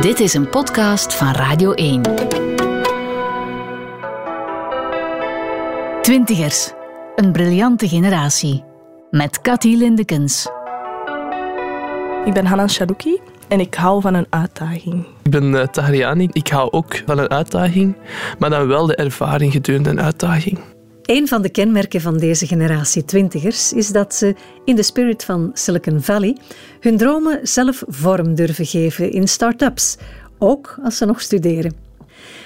Dit is een podcast van Radio 1. Twintigers, een briljante generatie. Met Cathy Lindekens. Ik ben Hanan Shalouki en ik hou van een uitdaging. Ik ben uh, Tahriani. Ik hou ook van een uitdaging, maar dan wel de ervaring gedurende een uitdaging. Een van de kenmerken van deze generatie twintigers is dat ze in de spirit van Silicon Valley hun dromen zelf vorm durven geven in start-ups, ook als ze nog studeren.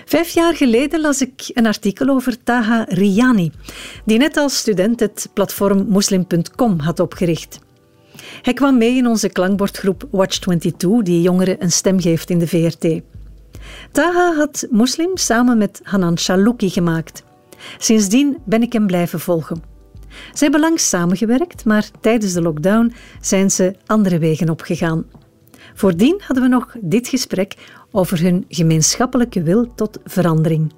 Vijf jaar geleden las ik een artikel over Taha Riani, die net als student het platform Muslim.com had opgericht. Hij kwam mee in onze klankbordgroep Watch22, die jongeren een stem geeft in de VRT. Taha had Muslim samen met Hanan Shalouki gemaakt. Sindsdien ben ik hem blijven volgen. Ze hebben lang samengewerkt, maar tijdens de lockdown zijn ze andere wegen opgegaan. Voordien hadden we nog dit gesprek over hun gemeenschappelijke wil tot verandering.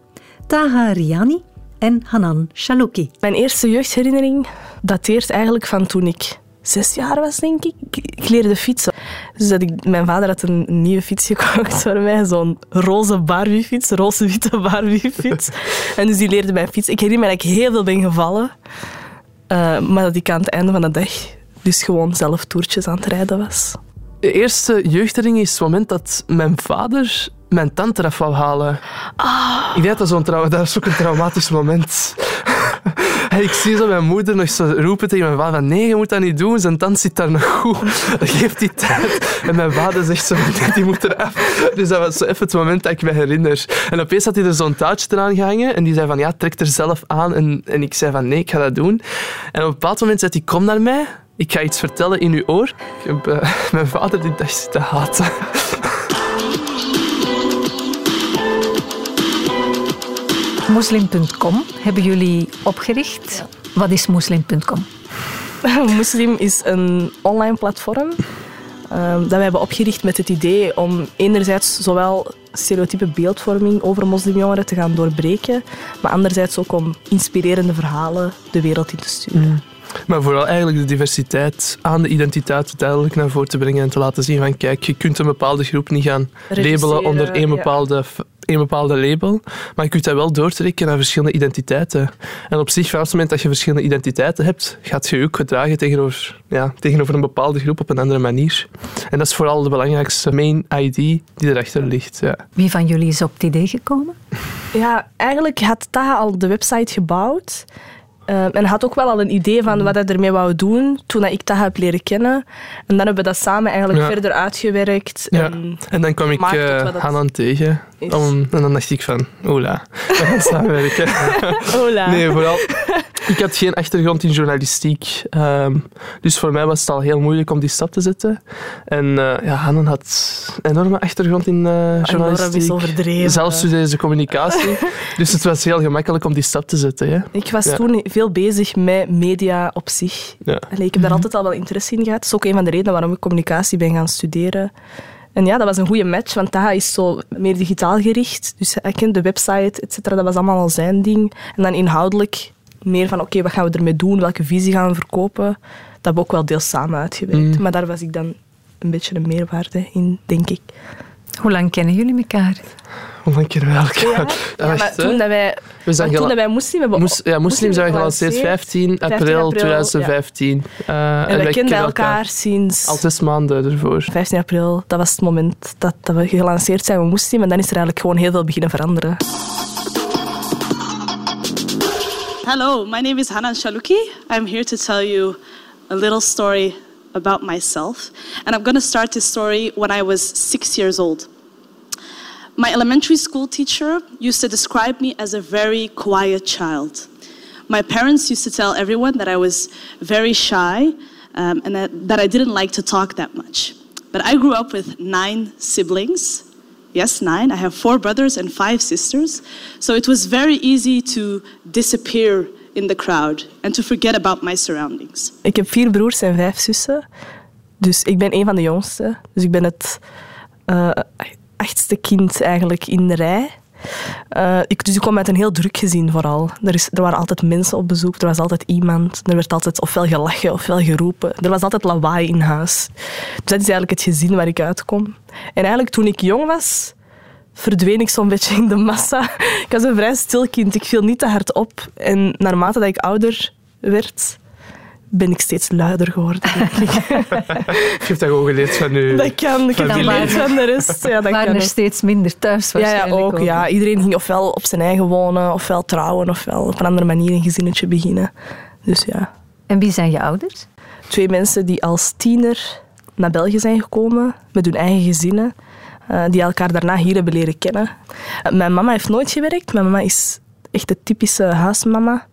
Taha Riani en Hanan Shalouki. Mijn eerste jeugdherinnering dateert eigenlijk van toen ik zes jaar was, denk ik. Ik leerde fietsen. Dus dat ik, mijn vader had een nieuwe fiets gekocht voor mij. Zo'n roze Barbie-fiets, roze-witte Barbie-fiets. en dus die leerde mij fietsen. Ik herinner me dat ik heel veel ben gevallen. Uh, maar dat ik aan het einde van de dag dus gewoon zelf toertjes aan het rijden was. De eerste jeugdherinnering is het moment dat mijn vader mijn tante eraf wou halen. Ah. Ik denk dat dat, trau- dat is ook een traumatisch moment. Ik zie zo mijn moeder nog zo roepen tegen mijn vader van nee, je moet dat niet doen, zijn tand zit daar nog goed. Geef die tijd. En mijn vader zegt zo die moet eraf. Dus dat was zo even het moment dat ik me herinner. En opeens had hij er zo'n touwtje eraan gehangen en die zei van ja, trek er zelf aan. En, en ik zei van nee, ik ga dat doen. En op een bepaald moment zei hij kom naar mij, ik ga iets vertellen in uw oor. Ik heb uh, mijn vader die dag zitten haten. Muslim.com hebben jullie opgericht. Wat is Muslim.com? Muslim is een online platform uh, dat wij hebben opgericht met het idee om enerzijds zowel stereotype beeldvorming over moslimjongeren te gaan doorbreken, maar anderzijds ook om inspirerende verhalen de wereld in te sturen. Mm. Maar vooral eigenlijk de diversiteit aan de identiteit duidelijk naar voren te brengen en te laten zien van kijk, je kunt een bepaalde groep niet gaan labelen onder één bepaalde, ja. Één bepaalde label, maar je kunt dat wel doortrekken naar verschillende identiteiten. En op zich, vanaf het moment dat je verschillende identiteiten hebt, gaat je je ook gedragen tegenover, ja, tegenover een bepaalde groep op een andere manier. En dat is vooral de belangrijkste main ID die erachter ligt. Ja. Wie van jullie is op het idee gekomen? Ja, eigenlijk had Taha al de website gebouwd. Uh, en had ook wel al een idee van wat hij ermee wou doen toen ik dat heb leren kennen. En dan hebben we dat samen eigenlijk ja. verder uitgewerkt. Ja. En, en dan kwam ik uh, Hanan tegen. Om, en dan dacht ik van, ola, we gaan samenwerken. ola. Nee, vooral... Ik had geen achtergrond in journalistiek. Um, dus voor mij was het al heel moeilijk om die stap te zetten. En uh, ja, Hanan had een enorme achtergrond in uh, journalistiek. Is overdreven. Zelfs studeerde ze communicatie. dus het was heel gemakkelijk om die stap te zetten. Hè. Ik was ja. toen veel bezig met media op zich. Ja. Allee, ik heb daar altijd al wel interesse in gehad. Dat is ook een van de redenen waarom ik communicatie ben gaan studeren. En ja, dat was een goede match, want Taha is zo meer digitaal gericht. Dus hij kent de website, et cetera. Dat was allemaal al zijn ding. En dan inhoudelijk meer van, oké, okay, wat gaan we ermee doen? Welke visie gaan we verkopen? Dat hebben we ook wel deels samen uitgewerkt. Mm. Maar daar was ik dan een beetje een meerwaarde in, denk ik. Hoe lang kennen jullie elkaar? Hoe lang kennen we elkaar? Ja, ja maar toen, dat wij, we zijn toen dat wij moslim hebben... Moes, ja, moslim zijn gelanceerd 15 april, 15 april 2015. Ja. Uh, en, en wij kenden elkaar, elkaar sinds... Al zes maanden ervoor. 15 april, dat was het moment dat, dat we gelanceerd zijn met moslim. En dan is er eigenlijk gewoon heel veel beginnen veranderen. Hello, my name is Hanan Shaluki. I'm here to tell you a little story about myself. And I'm going to start this story when I was six years old. My elementary school teacher used to describe me as a very quiet child. My parents used to tell everyone that I was very shy um, and that, that I didn't like to talk that much. But I grew up with nine siblings. Yes, nine. I have four brothers and five sisters. So it was very easy to disappear in the crowd and to forget about my surroundings. Ik heb vier broers en vijf zussen. Dus ik ben een van de jongste. Dus ik ben het uh, achtste kind eigenlijk in de rij. Uh, ik, dus ik kwam uit een heel druk gezin vooral. Er, is, er waren altijd mensen op bezoek, er was altijd iemand. Er werd altijd ofwel gelachen ofwel geroepen. Er was altijd lawaai in huis. Dus dat is eigenlijk het gezin waar ik uitkom. En eigenlijk toen ik jong was, verdween ik zo'n beetje in de massa. Ik was een vrij stil kind. Ik viel niet te hard op. En naarmate dat ik ouder werd, ben ik steeds luider geworden, denk ik. Je hebt dat gewoon geleerd van nu. Dat kan. Ik heb geleerd van de rest. Ja, dat waren kan er steeds minder thuis Ja, ja, waarschijnlijk ook. Ja. Iedereen ging ofwel op zijn eigen wonen, ofwel trouwen, ofwel op een andere manier een gezinnetje beginnen. Dus ja, En wie zijn je ouders? twee mensen die als tiener naar België zijn gekomen met hun eigen gezinnen, eh, die elkaar daarna hier hebben leren kennen. Eh, mijn mama heeft nooit gewerkt. Mijn mama is echt de typische huismama.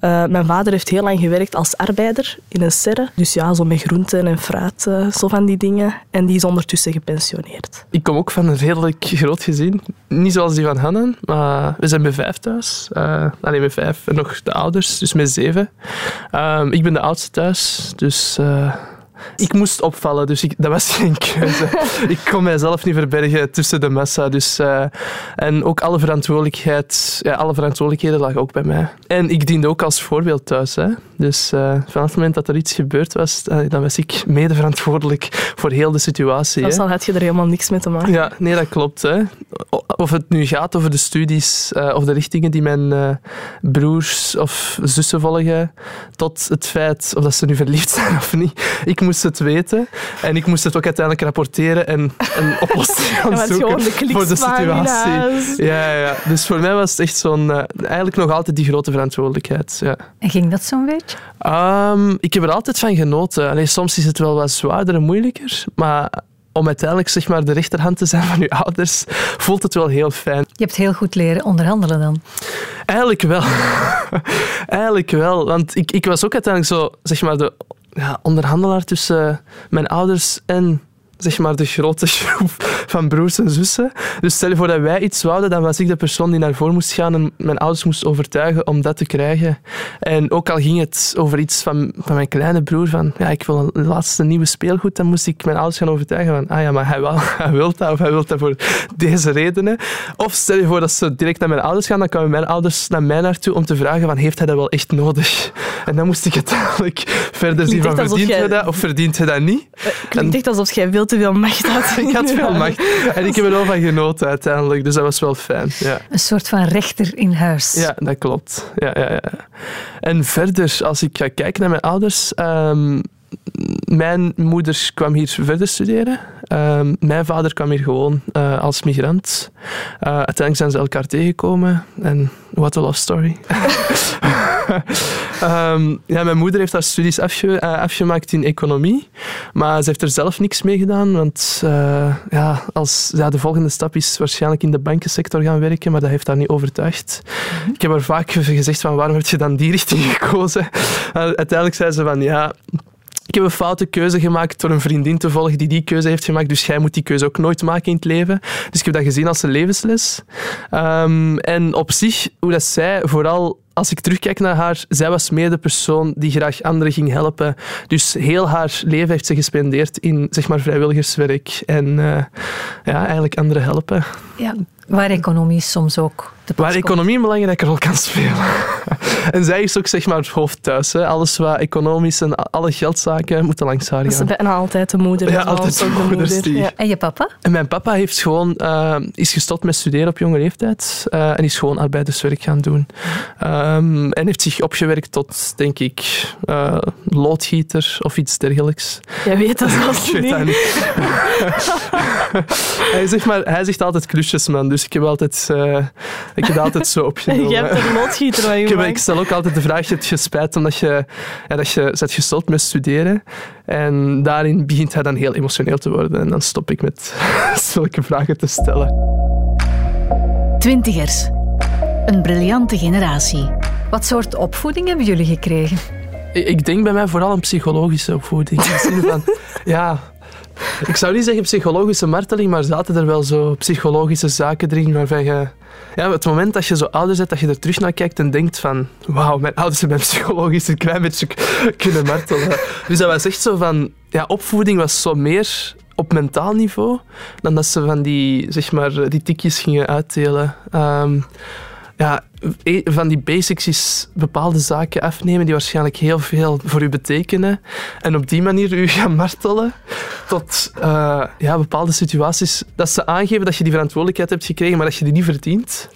Eh, mijn vader heeft heel lang gewerkt als arbeider in een serre. Dus ja, zo met groenten en fruit, eh, zo van die dingen. En die is ondertussen gepensioneerd. Ik kom ook van een redelijk groot gezin. Niet zoals die van Hannen, maar we zijn met vijf thuis. Eh alleen met vijf. En nog de ouders, dus met zeven. Ehm, ik ben de oudste thuis, dus... ik moest opvallen, dus ik, dat was geen keuze. ik kon mijzelf niet verbergen tussen de massa. Dus, eh, en ook alle verantwoordelijkheid, ja, alle verantwoordelijkheden lagen ook bij mij. En ik diende ook als voorbeeld thuis. Hè. Dus eh, vanaf het moment dat er iets gebeurd was, eh, dan was ik mede verantwoordelijk voor heel de situatie. Dus dan had je er helemaal niks mee te maken. Ja, nee, dat klopt. Hè. Of het nu gaat over de studies of de richtingen die mijn broers of zussen volgen, tot het feit of dat ze nu verliefd zijn of niet. Ik moest het weten en ik moest het ook uiteindelijk rapporteren en een oplossing gaan zoeken de voor de situatie. Ja, ja. Dus voor mij was het echt zo'n... eh, eigenlijk nog altijd die grote verantwoordelijkheid. Ja. En ging dat zo'n beetje? Ehm, ik heb er altijd van genoten. Allee, soms is het wel wat zwaarder en moeilijker, maar om uiteindelijk zeg maar, de rechterhand te zijn van je ouders, voelt het wel heel fijn. Je hebt heel goed leren onderhandelen dan. Eigenlijk wel. Eigenlijk wel. Want ik, ik was ook uiteindelijk zo, zeg maar, de ja, onderhandelaar tussen mijn ouders en zeg maar, de grote groep van broers en zussen. Dus stel je voor dat wij iets wouden, dan was ik de persoon die naar voren moest gaan en mijn ouders moest overtuigen om dat te krijgen. En ook al ging het over iets van, van mijn kleine broer, van ja, ik wil een laatste nieuwe speelgoed, dan moest ik mijn ouders gaan overtuigen van ah ja, maar hij, wil, hij wil dat of hij wil dat voor deze redenen. Of stel je voor dat ze direct naar mijn ouders gaan, dan kwamen mijn ouders naar mij naartoe om te vragen van heeft hij dat wel echt nodig? En dan moest ik uiteindelijk verder zien van verdient hij dat of verdient hij dat niet? Klinkt echt alsof jij veel te veel macht had. Ik had veel macht en ik heb er wel van genoten uiteindelijk, dus dat was wel fijn. Ja. Een soort van rechter in huis. Ja, dat klopt. Ja, ja, ja. En verder, als ik ga kijken naar mijn ouders. ehm, mijn moeder kwam hier verder studeren. Ehm, mijn vader kwam hier gewoon eh, als migrant. Eh, uiteindelijk zijn ze elkaar tegengekomen. En what a love story. Ehm, ja, mijn moeder heeft haar studies afge- eh, afgemaakt in economie. Maar ze heeft er zelf niks mee gedaan. Want eh, ja, als, ja, de volgende stap is waarschijnlijk in de bankensector gaan werken. Maar dat heeft haar niet overtuigd. Ik heb haar vaak gezegd van waarom heb je dan die richting gekozen? Uh, uiteindelijk zei ze van ja, ik heb een foute keuze gemaakt door een vriendin te volgen die die keuze heeft gemaakt. Dus jij moet die keuze ook nooit maken in het leven. Dus ik heb dat gezien als een levensles. Ehm, en op zich, hoe dat zij, vooral als ik terugkijk naar haar, zij was meer de persoon die graag anderen ging helpen. Dus heel haar leven heeft ze gespendeerd in zeg maar, vrijwilligerswerk en eh, ja, eigenlijk anderen helpen. Ja. Waar economie soms ook Waar economie een belangrijke rol kan spelen. en zij is ook zeg maar het hoofd thuis. Hè. Alles wat economisch en alle geldzaken moeten langs haar Dat is gaan. bijna altijd de moeder. Ja, en altijd de moeder, die- Ja. En je papa? En mijn papa heeft gewoon, eh, is gestopt met studeren op jonge leeftijd eh, en is gewoon arbeiderswerk gaan doen. Ehm, en heeft zich opgewerkt tot, denk ik, eh, loodgieter of iets dergelijks. Jij weet dat zelfs weet niet. dat niet. hij, zegt maar, hij zegt altijd klusjesman, dus ik heb altijd, ik heb dat altijd zo opgenomen. Jij hebt er een loodgieter van Ik, heb- ik stel ook altijd de vraag, heb je spijt omdat je, ja, dat je bent gestopt met studeren? En daarin begint hij dan heel emotioneel te worden. En dan stop ik met zulke vragen te stellen. Twintigers. Een briljante generatie. Wat soort opvoeding hebben jullie gekregen? Ik ik denk bij mij vooral een psychologische opvoeding. In de zin van, ja, ik zou niet zeggen psychologische marteling, maar zaten er wel zo psychologische zaken erin waarvan je... Ja, het moment dat je zo ouder bent, dat je er terug naar kijkt en denkt van wauw, mijn ouders hebben mij psychologisch een klein beetje kunnen martelen. Dus dat was echt zo van... Ja, opvoeding was zo meer op mentaal niveau dan dat ze van die, zeg maar, die tikjes gingen uitdelen. Ehm, ja, e- van die basics is bepaalde zaken afnemen die waarschijnlijk heel veel voor u betekenen. En op die manier u gaan martelen tot uh, ja, bepaalde situaties dat ze aangeven dat je die verantwoordelijkheid hebt gekregen, maar dat je die niet verdient.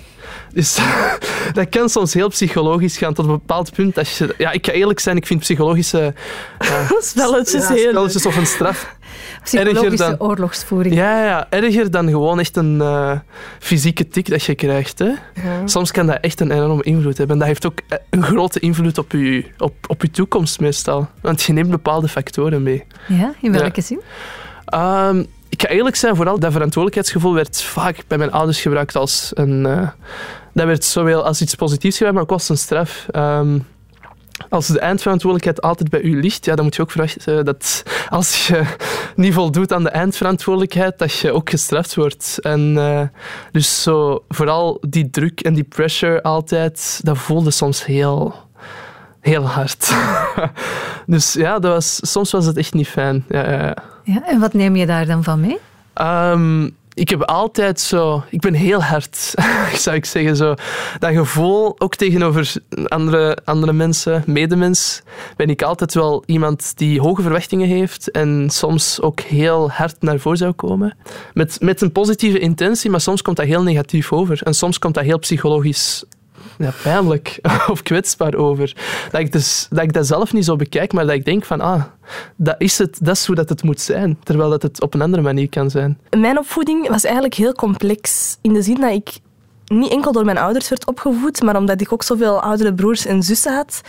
Dus dat kan soms heel psychologisch gaan tot een bepaald punt. Dat je, ja, ik ga eerlijk zijn, ik vind psychologische uh, spelletjes, ja, spelletjes of een straf Psychologische dan, oorlogsvoering. Ja, ja, erger dan gewoon echt een uh, fysieke tik dat je krijgt. Hè. Ja. Soms kan dat echt een enorme invloed hebben. En dat heeft ook eh, een grote invloed op je, op, op je toekomst meestal. Want je neemt bepaalde factoren mee. Ja, in welke zin? Um, ik ga eerlijk zijn, vooral dat verantwoordelijkheidsgevoel werd vaak bij mijn ouders gebruikt als een... Uh, dat werd zowel als iets positiefs gebruikt, maar ook als een straf. Um, als de eindverantwoordelijkheid altijd bij u ligt, ja, dan moet je ook verwachten dat als je niet voldoet aan de eindverantwoordelijkheid, dat je ook gestraft wordt. En uh, dus zo, vooral die druk en die pressure altijd, dat voelde soms heel, heel hard. dus ja, dat was, soms was het echt niet fijn. Ja, ja. ja en wat neem je daar dan van mee? Um, ik heb altijd zo... Ik ben heel hard, zou ik zeggen. Zo. Dat gevoel, ook tegenover andere, andere mensen, medemens, ben ik altijd wel iemand die hoge verwachtingen heeft en soms ook heel hard naar voren zou komen. Met, met een positieve intentie, maar soms komt dat heel negatief over. En soms komt dat heel psychologisch ja, pijnlijk of kwetsbaar over. Dat ik, dus, dat ik dat zelf niet zo bekijk, maar dat ik denk van, ah, dat is, het, dat is hoe dat het moet zijn. Terwijl dat het op een andere manier kan zijn. Mijn opvoeding was eigenlijk heel complex. In de zin dat ik niet enkel door mijn ouders werd opgevoed, maar omdat ik ook zoveel oudere broers en zussen had,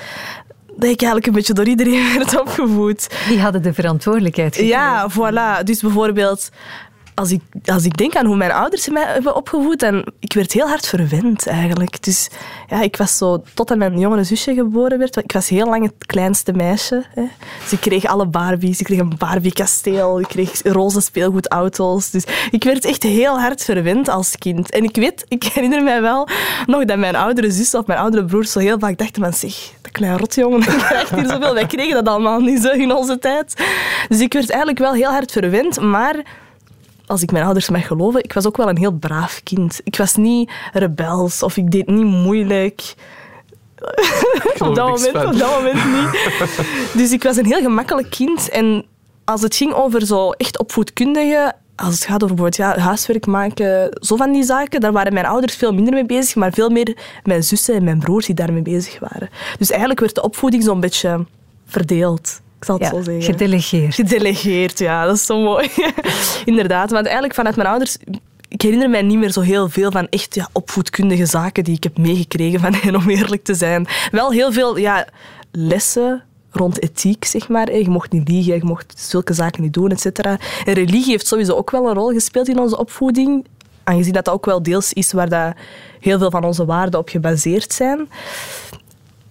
dat ik eigenlijk een beetje door iedereen werd opgevoed. Die hadden de verantwoordelijkheid gekregen. Ja, voilà. Dus bijvoorbeeld als ik, als ik denk aan hoe mijn ouders mij hebben opgevoed, dan ik werd heel hard verwend eigenlijk. Dus ja, ik was zo, tot aan mijn jongere zusje geboren werd, ik was heel lang het kleinste meisje. Hè. Dus ik kreeg alle Barbies, ik kreeg een Barbie-kasteel, ik kreeg roze speelgoedauto's. Dus ik werd echt heel hard verwend als kind. En ik weet, ik herinner mij wel nog dat mijn oudere zus of mijn oudere broer zo heel vaak dachten van zeg, dat kleine rotjongen, krijgt hier zoveel. Wij kregen dat allemaal niet zo in onze tijd. Dus ik werd eigenlijk wel heel hard verwend, maar als ik mijn ouders mag geloven, ik was ook wel een heel braaf kind. Ik was niet rebels of ik deed niet moeilijk. op, dat moment, op dat moment niet. dus ik was een heel gemakkelijk kind. En als het ging over zo echt opvoedkundige als het gaat over bijvoorbeeld ja, huiswerk maken, zo van die zaken, daar waren mijn ouders veel minder mee bezig, maar veel meer mijn zussen en mijn broers die daarmee bezig waren. Dus eigenlijk werd de opvoeding zo'n beetje verdeeld. Ik zal het zo zeggen. Gedelegeerd. Gedelegeerd, ja, dat is zo mooi. Inderdaad, want eigenlijk vanuit mijn ouders ik herinner mij niet meer zo heel veel van echt ja, opvoedkundige zaken die ik heb meegekregen van hen, om eerlijk te zijn. Wel heel veel ja, lessen rond ethiek, zeg maar. Je mocht niet liegen, je mocht zulke zaken niet doen, et cetera. En religie heeft sowieso ook wel een rol gespeeld in onze opvoeding, aangezien dat, dat ook wel deels is waar dat heel veel van onze waarden op gebaseerd zijn.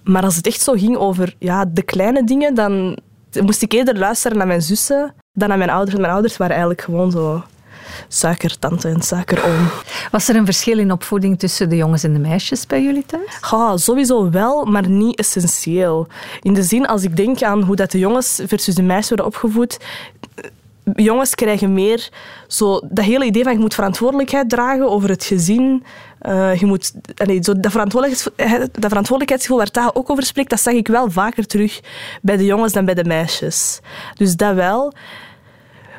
Maar als het echt zo ging over ja, de kleine dingen, dan moest ik eerder luisteren naar mijn zussen dan naar mijn ouders. Mijn ouders waren eigenlijk gewoon zo suikertante en suikeroom. Was er een verschil in opvoeding tussen de jongens en de meisjes bij jullie thuis? Ja, sowieso wel, maar niet essentieel. In de zin, als ik denk aan hoe dat de jongens versus de meisjes worden opgevoed, jongens krijgen meer zo dat hele idee van je moet verantwoordelijkheid dragen over het gezin. Uh, je moet, zo dat, verantwoordelijkheids, dat verantwoordelijkheidsgevoel waar Taha ook over spreekt, dat zag ik wel vaker terug bij de jongens dan bij de meisjes. Dus dat wel.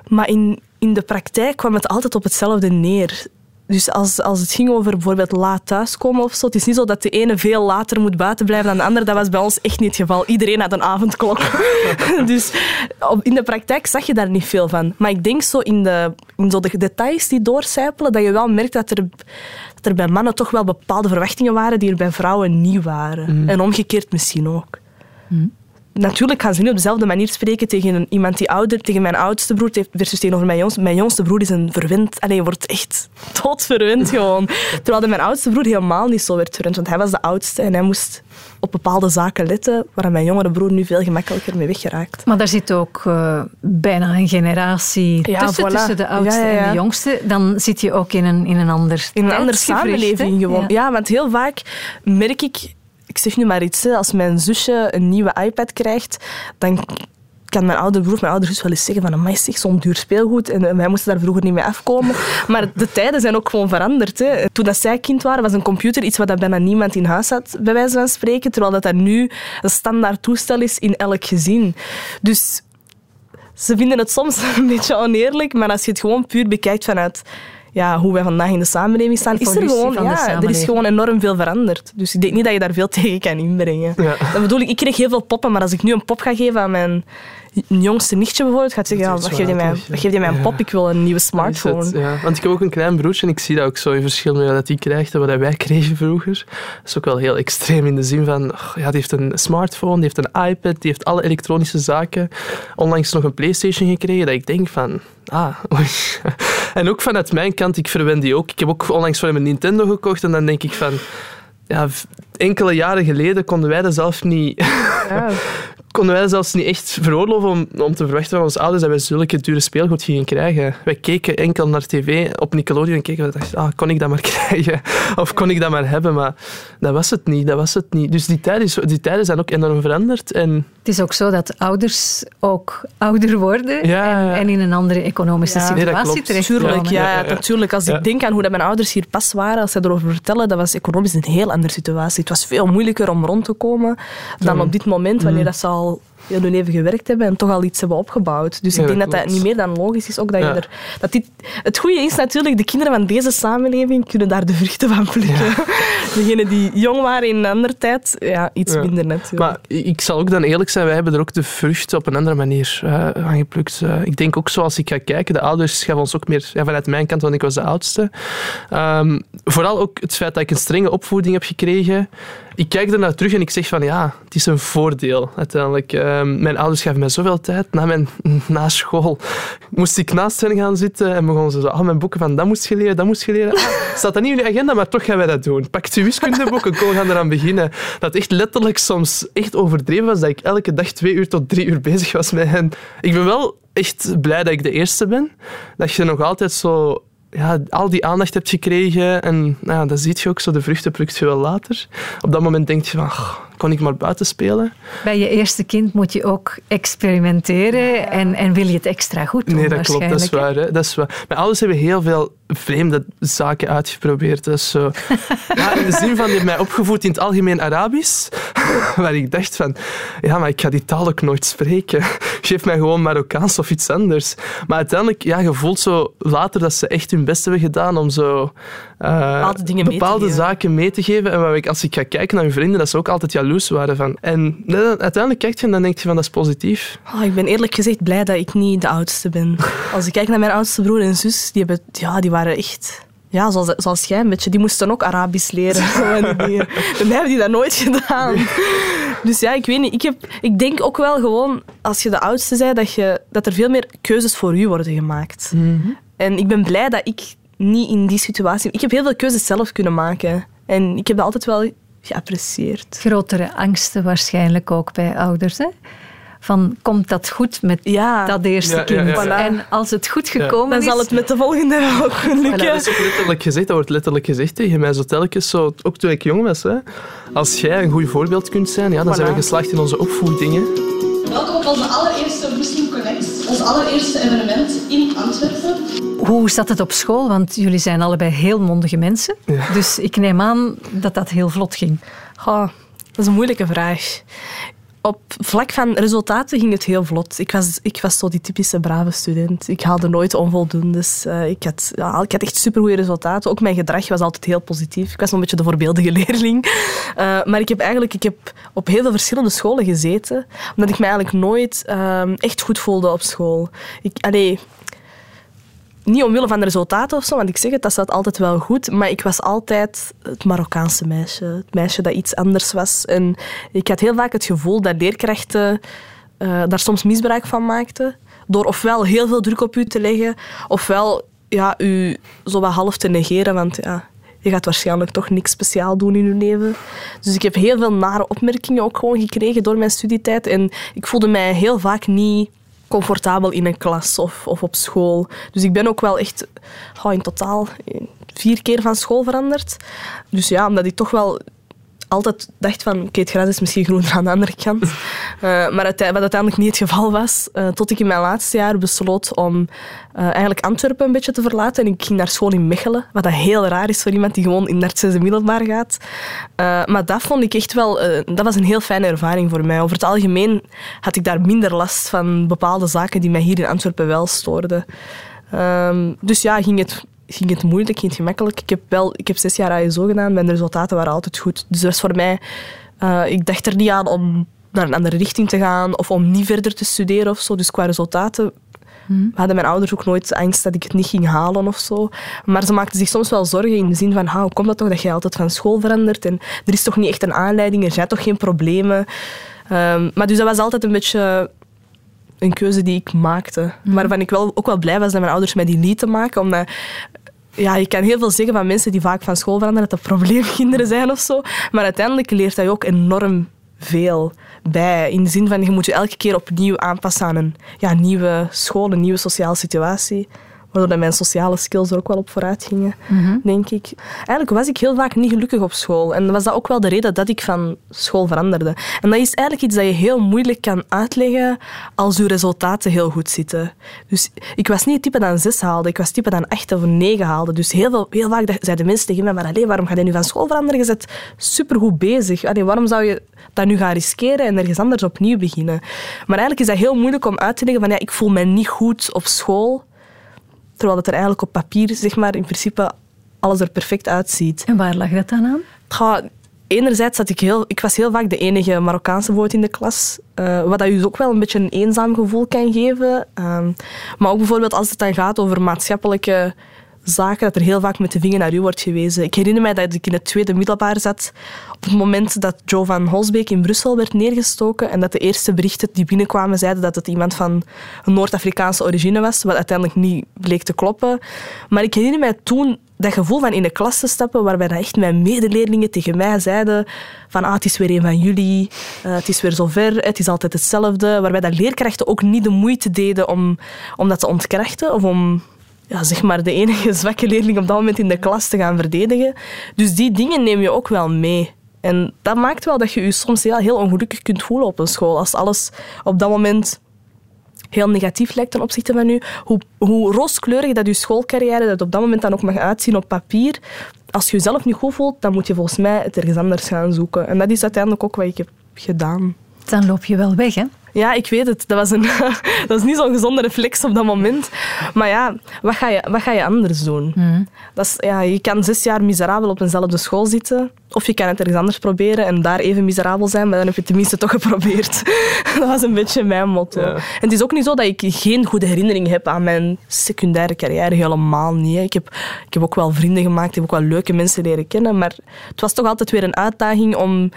Maar in, in de praktijk kwam het altijd op hetzelfde neer. Dus als, als het ging over bijvoorbeeld laat thuiskomen of zo, het is niet zo dat de ene veel later moet buiten blijven dan de andere. Dat was bij ons echt niet het geval. Iedereen had een avondklok. dus in de praktijk zag je daar niet veel van. Maar ik denk zo in de, in zo de details die doorcijpelen, dat je wel merkt dat er, dat er bij mannen toch wel bepaalde verwachtingen waren die er bij vrouwen niet waren. Mm. En omgekeerd misschien ook. Mm natuurlijk gaan ze niet op dezelfde manier spreken tegen iemand die ouder, tegen mijn oudste broer versus tegenover mijn jongste. Mijn jongste broer is een verwend, alleen wordt echt doodverwend gewoon. Terwijl mijn oudste broer helemaal niet zo werd verwend, want hij was de oudste en hij moest op bepaalde zaken letten, waar mijn jongere broer nu veel gemakkelijker mee weggeraakt. Maar daar zit ook uh, bijna een generatie tussen, tussen de oudste en de jongste. Dan zit je ook in een, in een ander In een andere samenleving gewoon. Ja, want heel vaak merk ik ik zeg nu maar iets, als mijn zusje een nieuwe iPad krijgt, dan kan mijn oude broer, mijn oude zus wel eens zeggen van, amai, zeg, zo'n duur speelgoed. En eh, wij moesten daar vroeger niet mee afkomen. Maar de tijden zijn ook gewoon veranderd. Hè. Toen dat zij kind waren, was een computer iets wat dat bijna niemand in huis had, bij wijze van spreken. Terwijl dat, dat nu een standaard toestel is in elk gezin. Dus ze vinden het soms een beetje oneerlijk, maar als je het gewoon puur bekijkt vanuit ja, hoe wij vandaag in de samenleving staan, is er gewoon, van de ja, er is gewoon enorm veel veranderd. Dus ik denk niet dat je daar veel tegen kan inbrengen. Ja. Dat bedoel ik, ik kreeg heel veel poppen, maar als ik nu een pop ga geven aan mijn jongste nichtje bijvoorbeeld, gaat ze zeggen, ja, wat geef je mij, geef je mij een pop? Ik wil een nieuwe smartphone. het, ja. Want ik heb ook een klein broertje en ik zie dat ook zo in verschil met wat hij krijgt en wat wij kregen vroeger. Dat is ook wel heel extreem in de zin van, oh, ja, die heeft een smartphone, die heeft een iPad, die heeft alle elektronische zaken. Onlangs nog een Playstation gekregen, dat ik denk van, ah, oei. En ook vanuit mijn kant, ik verwen die ook. Ik heb ook onlangs voor hem een Nintendo gekocht en dan denk ik van, ja, enkele jaren geleden konden wij dat zelf niet Ja. konden wij zelfs niet echt veroorloven om, om te verwachten van onze ouders dat wij zulke dure speelgoed gingen krijgen. Wij keken enkel naar tv op Nickelodeon en keken we dachten, ah, kon ik dat maar krijgen? Of kon ik dat maar hebben? Maar dat was het niet, dat was het niet. Dus die tijden, is- die tijden zijn ook enorm veranderd. En Het is ook zo dat ouders ook ouder worden Ja, en, ja. en in een andere economische Ja. Nee, dat situatie klopt. terechtkomen. Tuurlijk, ja, Ja, ja, ja. natuurlijk. Als Ja. ik denk aan hoe dat mijn ouders hier pas waren, als zij erover vertellen, dat was economisch een heel andere situatie. Het was veel moeilijker om rond te komen dan op dit moment, wanneer dat ze al all heel hun leven gewerkt hebben en toch al iets hebben opgebouwd. Dus Ja, ik denk dat dat niet meer dan logisch is. Ook dat je er, dat dit, het goede is natuurlijk, de kinderen van deze samenleving kunnen daar de vruchten van plukken. Degenen die jong waren in een andere tijd, ja, iets minder natuurlijk. Maar ik zal ook dan eerlijk zijn, wij hebben er ook de vruchten op een andere manier eh, aan geplukt. Eh, ik denk ook zoals ik ga kijken, de ouders gaven ons ook meer, ja, vanuit mijn kant, want ik was de oudste. Ehm, vooral ook het feit dat ik een strenge opvoeding heb gekregen. Ik kijk ernaar terug en ik zeg van ja, het is een voordeel uiteindelijk. Ehm, mijn ouders gaven mij zoveel tijd. Na, mijn, na school moest ik naast hen gaan zitten en begonnen ze zo, ah, mijn boeken van dat moest je leren, dat moest je leren. Ah, staat dat niet in je agenda, maar toch gaan wij dat doen. Pak je wiskundeboeken, kom, we gaan eraan beginnen. Dat echt letterlijk soms echt overdreven was, dat ik elke dag twee uur tot drie uur bezig was met hen. Ik ben wel echt blij dat ik de eerste ben. Dat je nog altijd zo ja, al die aandacht hebt gekregen. En nou ja, dan zie je ook zo, de vruchten plukt je wel later. Op dat moment denk je van, "Ach, kon ik maar buiten spelen? Bij je eerste kind moet je ook experimenteren en, en wil je het extra goed doen Nee, dat klopt, dat is waar. Hè? Dat is waar. Mijn ouders hebben heel veel vreemde zaken uitgeprobeerd. Zo. Ja, in de zin van, die hebben mij opgevoed in het algemeen Arabisch, waar ik dacht van, ja, maar ik ga die taal ook nooit spreken. Geef mij gewoon Marokkaans of iets anders. Maar uiteindelijk, ja, je voelt zo later dat ze echt hun best hebben gedaan om zo eh, Bepaalde dingen zaken mee te geven. En waar ik, als ik ga kijken naar mijn vrienden, dat ze ook altijd jaloers waren van. En uiteindelijk kijk je en dan denk je van, dat is positief. Oh, ik ben eerlijk gezegd blij dat ik niet de oudste ben. Als ik kijk naar mijn oudste broer en zus, die, hebben, ja, die waren echt... Ja, zoals, zoals jij een beetje. Die moesten ook Arabisch leren. Bij mij hebben die dat nooit gedaan. Dus ja, ik weet niet. Ik, heb, ik denk ook wel gewoon, als je de oudste bent, dat, je, dat er veel meer keuzes voor u worden gemaakt. En ik ben blij dat ik niet in die situatie... Ik heb heel veel keuzes zelf kunnen maken. En ik heb dat altijd wel geapprecieerd. Grotere angsten waarschijnlijk ook bij ouders. Hè? Van, komt dat goed met Ja. dat eerste Ja, kind? ja, ja. En als het goed gekomen Dan is... zal het met de volgende ook En lukken. dat is ook letterlijk gezegd, dat wordt letterlijk gezegd tegen mij zo telkens, zo, ook toen ik jong was. Hè. Als jij een goed voorbeeld kunt zijn, ja, dan zijn we geslaagd in onze opvoedingen. Welkom op onze allereerste Muslim ons allereerste evenement in Antwerpen. Hoe zat het op school? Want jullie zijn allebei heel mondige mensen. Ja. Dus ik neem aan dat dat heel vlot ging. Goh, dat is een moeilijke vraag. Op vlak van resultaten ging het heel vlot. Ik was, ik was zo die typische brave student. Ik haalde nooit onvoldoendes. Eh, ik, had, ja, ik had echt supergoeie resultaten. Ook mijn gedrag was altijd heel positief. Ik was een beetje de voorbeeldige leerling. Eh, maar ik heb eigenlijk ik heb op heel veel verschillende scholen gezeten. Omdat ik me eigenlijk nooit ehm, echt goed voelde op school. Ik, niet omwille van de resultaten of zo, want ik zeg het, dat zat altijd wel goed. Maar ik was altijd het Marokkaanse meisje. Het meisje dat iets anders was. En ik had heel vaak het gevoel dat leerkrachten eh, daar soms misbruik van maakten. Door ofwel heel veel druk op u te leggen, ofwel ja, u zo wat half te negeren. Want ja, je gaat waarschijnlijk toch niks speciaal doen in je leven. Dus ik heb heel veel nare opmerkingen ook gewoon gekregen door mijn studietijd. En ik voelde mij heel vaak niet comfortabel in een klas of, of op school. Dus ik ben ook wel echt oh, in totaal eh, vier keer van school veranderd. Dus ja, omdat ik toch wel altijd dacht van, oké, het gras is misschien groener aan de andere kant. Uh, maar wat uiteindelijk niet het geval was, uh, tot ik in mijn laatste jaar besloot om uh, eigenlijk Antwerpen een beetje te verlaten. En ik ging naar school in Mechelen, wat dat heel raar is voor iemand die gewoon in het zesde middelbaar gaat. maar dat vond ik echt wel, dat was een heel fijne ervaring voor mij. Over het algemeen had ik daar minder last van bepaalde zaken die mij hier in Antwerpen wel stoorden. Um, dus ja, ging het ging het moeilijk, ging het gemakkelijk. Ik heb, wel, ik heb zes jaar ASO gedaan, mijn resultaten waren altijd goed. Dus dat was voor mij... Uh, ik dacht er niet aan om naar een andere richting te gaan of om niet verder te studeren of zo. Dus qua resultaten hmm. hadden mijn ouders ook nooit angst dat ik het niet ging halen of zo. Maar ze maakten zich soms wel zorgen in de zin van hoe komt dat toch dat je altijd van school verandert en er is toch niet echt een aanleiding, er zijn toch geen problemen. Um, maar dus dat was altijd een beetje een keuze die ik maakte. Mm. Waarvan ik wel, ook wel blij was dat mijn ouders mij die lieten maken. Omdat ja, je kan heel veel zeggen van mensen die vaak van school veranderen, dat dat probleemkinderen zijn of zo. Maar uiteindelijk leert dat je ook enorm veel bij. In de zin van, je moet je elke keer opnieuw aanpassen aan een ja, nieuwe school, een nieuwe sociale situatie. Waardoor mijn sociale skills er ook wel op vooruit gingen, mhm. denk ik. Eigenlijk was ik heel vaak niet gelukkig op school. En was dat ook wel de reden dat ik van school veranderde. En dat is eigenlijk iets dat je heel moeilijk kan uitleggen als je resultaten heel goed zitten. Dus ik was niet het type dat een zes haalde. Ik was het type dat een acht of een negen haalde. Dus heel, veel, heel vaak zeiden mensen tegen mij, maar waarom ga je nu van school veranderen? Je bent supergoed bezig. Allee, waarom zou je dat nu gaan riskeren en ergens anders opnieuw beginnen? Maar eigenlijk is dat heel moeilijk om uit te leggen van, ja, ik voel me niet goed op school Terwijl het er eigenlijk op papier, zeg maar, in principe alles er perfect uitziet. En waar lag dat dan aan? Enerzijds dat ik heel, ik was heel vaak de enige Marokkaanse woord in de klas, uh, wat dat je dus ook wel een beetje een eenzaam gevoel kan geven. Ehm, maar ook bijvoorbeeld als het dan gaat over maatschappelijke zaken, dat er heel vaak met de vinger naar u wordt gewezen. Ik herinner mij dat ik in het tweede middelbaar zat op het moment dat Joe van Holsbeek in Brussel werd neergestoken en dat de eerste berichten die binnenkwamen zeiden dat het iemand van Noord-Afrikaanse origine was, wat uiteindelijk niet bleek te kloppen. Maar ik herinner mij toen dat gevoel van in de klas te stappen, waarbij dat echt mijn medeleerlingen tegen mij zeiden van ah, het is weer een van jullie, uh, het is weer zover, het is altijd hetzelfde. Waarbij dat leerkrachten ook niet de moeite deden om, om dat te ontkrachten of om ja, zeg maar de enige zwakke leerling op dat moment in de klas te gaan verdedigen. Dus die dingen neem je ook wel mee. En dat maakt wel dat je je soms heel, heel ongelukkig kunt voelen op een school. Als alles op dat moment heel negatief lijkt ten opzichte van u. Hoe, hoe rooskleurig dat je schoolcarrière dat op dat moment dan ook mag uitzien op papier. Als je jezelf niet goed voelt, dan moet je volgens mij het ergens anders gaan zoeken. En dat is uiteindelijk ook wat ik heb gedaan. Dan loop je wel weg, hè? Ja, ik weet het. Dat was, een, dat was niet zo'n gezonde reflex op dat moment. Maar ja, wat ga je, wat ga je anders doen? Mhm. Dat is, ja, je kan zes jaar miserabel op eenzelfde school zitten. Of je kan het ergens anders proberen en daar even miserabel zijn, maar dan heb je het tenminste toch geprobeerd. dat was een beetje mijn motto. En het is ook niet zo dat ik geen goede herinnering heb aan mijn secundaire carrière. Helemaal niet. Ik heb, ik heb ook wel vrienden gemaakt, ik heb ook wel leuke mensen leren kennen. Maar het was toch altijd weer een uitdaging om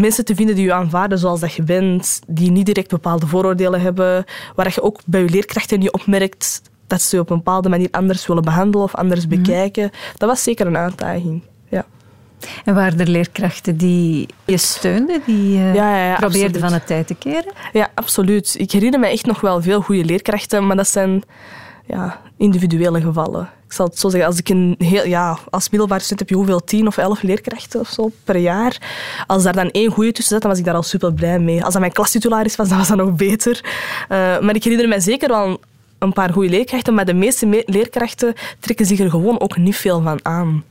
mensen te vinden die je aanvaarden zoals dat je bent, die niet direct bepaalde vooroordelen hebben, waar je ook bij je leerkrachten niet opmerkt dat ze je op een bepaalde manier anders willen behandelen of anders mhm. bekijken. Dat was zeker een uitdaging. Ja. En waren er leerkrachten die je steunden, die uh, ja, ja, ja, probeerden van het tijd te keren? Ja, absoluut. Ik herinner me echt nog wel veel goede leerkrachten, maar dat zijn ja, individuele gevallen. Ik zal het zo zeggen, als ik een heel, ja, als middelbare student heb je hoeveel, tien of elf leerkrachten of zo per jaar. Als daar dan één goede tussen zat, dan was ik daar al super blij mee. Als dat mijn klastitularis was, dan was dat nog beter. Uh, maar ik herinner me zeker wel een paar goede leerkrachten, maar de meeste leerkrachten trekken zich er gewoon ook niet veel van aan.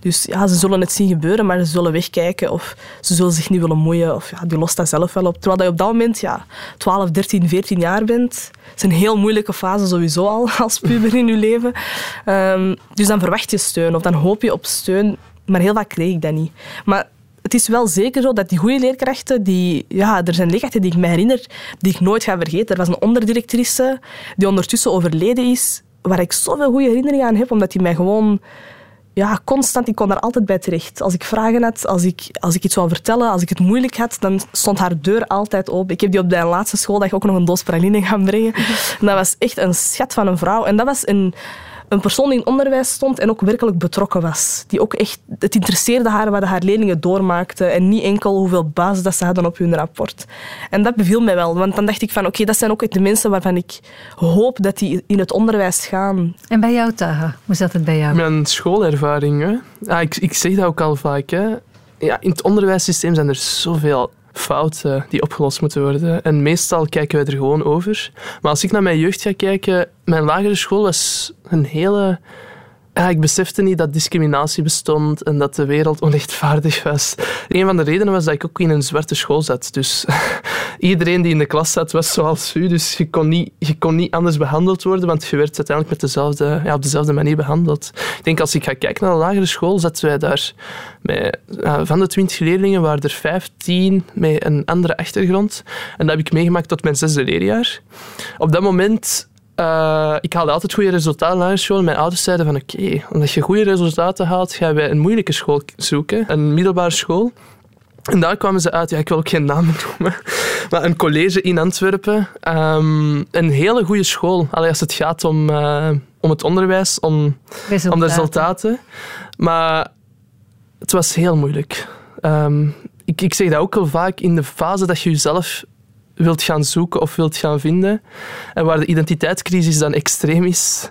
Dus ja, ze zullen het zien gebeuren, maar ze zullen wegkijken of ze zullen zich niet willen moeien. Of ja, die lost dat zelf wel op. Terwijl je op dat moment ja, 12, 13, 14 jaar bent. Het is een heel moeilijke fase sowieso al als puber in je leven. Um, dus dan verwacht je steun of dan hoop je op steun. Maar heel vaak kreeg ik dat niet. Maar het is wel zeker zo dat die goede leerkrachten, die, ja, er zijn leerkrachten die ik me herinner, die ik nooit ga vergeten. Er was een onderdirectrice die ondertussen overleden is, waar ik zoveel goede herinneringen aan heb, omdat die mij gewoon ja, constant, ik kon daar altijd bij terecht. Als ik vragen had, als ik, als ik iets wou vertellen, als ik het moeilijk had, dan stond haar deur altijd open. Ik heb die op de laatste schooldag ook nog een doos praline gaan brengen. En dat was echt een schat van een vrouw. En dat was een een persoon die in onderwijs stond en ook werkelijk betrokken was. Die ook echt, het interesseerde haar wat haar leerlingen doormaakten en niet enkel hoeveel basis dat ze hadden op hun rapport. En dat beviel mij wel, want dan dacht ik van oké, dat zijn ook de mensen waarvan ik hoop dat die in het onderwijs gaan. En bij jou, Taha? Hoe zat het bij jou? Mijn schoolervaring, hè? Ah, ik, ik zeg dat ook al vaak. Hè? ja, in het onderwijssysteem zijn er zoveel fouten die opgelost moeten worden. En meestal kijken wij er gewoon over. Maar als ik naar mijn jeugd ga kijken, mijn lagere school was een hele ja, ik besefte niet dat discriminatie bestond en dat de wereld onrechtvaardig was. Een van de redenen was dat ik ook in een zwarte school zat. Dus iedereen die in de klas zat was zoals u. Dus je kon niet, je kon niet anders behandeld worden, want je werd uiteindelijk met dezelfde, ja, op dezelfde manier behandeld. Ik denk als ik ga kijken naar de lagere school, zaten wij daar met, van de twintig leerlingen waren er vijftien met een andere achtergrond. En dat heb ik meegemaakt tot mijn zesde leerjaar. Op dat moment uh, ik haalde altijd goede resultaten naar school. Mijn ouders zeiden van oké, omdat je goede resultaten haalt, gaan wij een moeilijke school zoeken. Een middelbare school. En daar kwamen ze uit, ja, ik wil ook geen namen noemen, maar een college in Antwerpen. Um, een hele goede school, Allee, als het gaat om, uh, om het onderwijs, om, resultaten. om de resultaten. Maar het was heel moeilijk. Um, ik, ik zeg dat ook al vaak in de fase dat je jezelf wilt gaan zoeken of wilt gaan vinden. En waar de identiteitscrisis dan extreem is,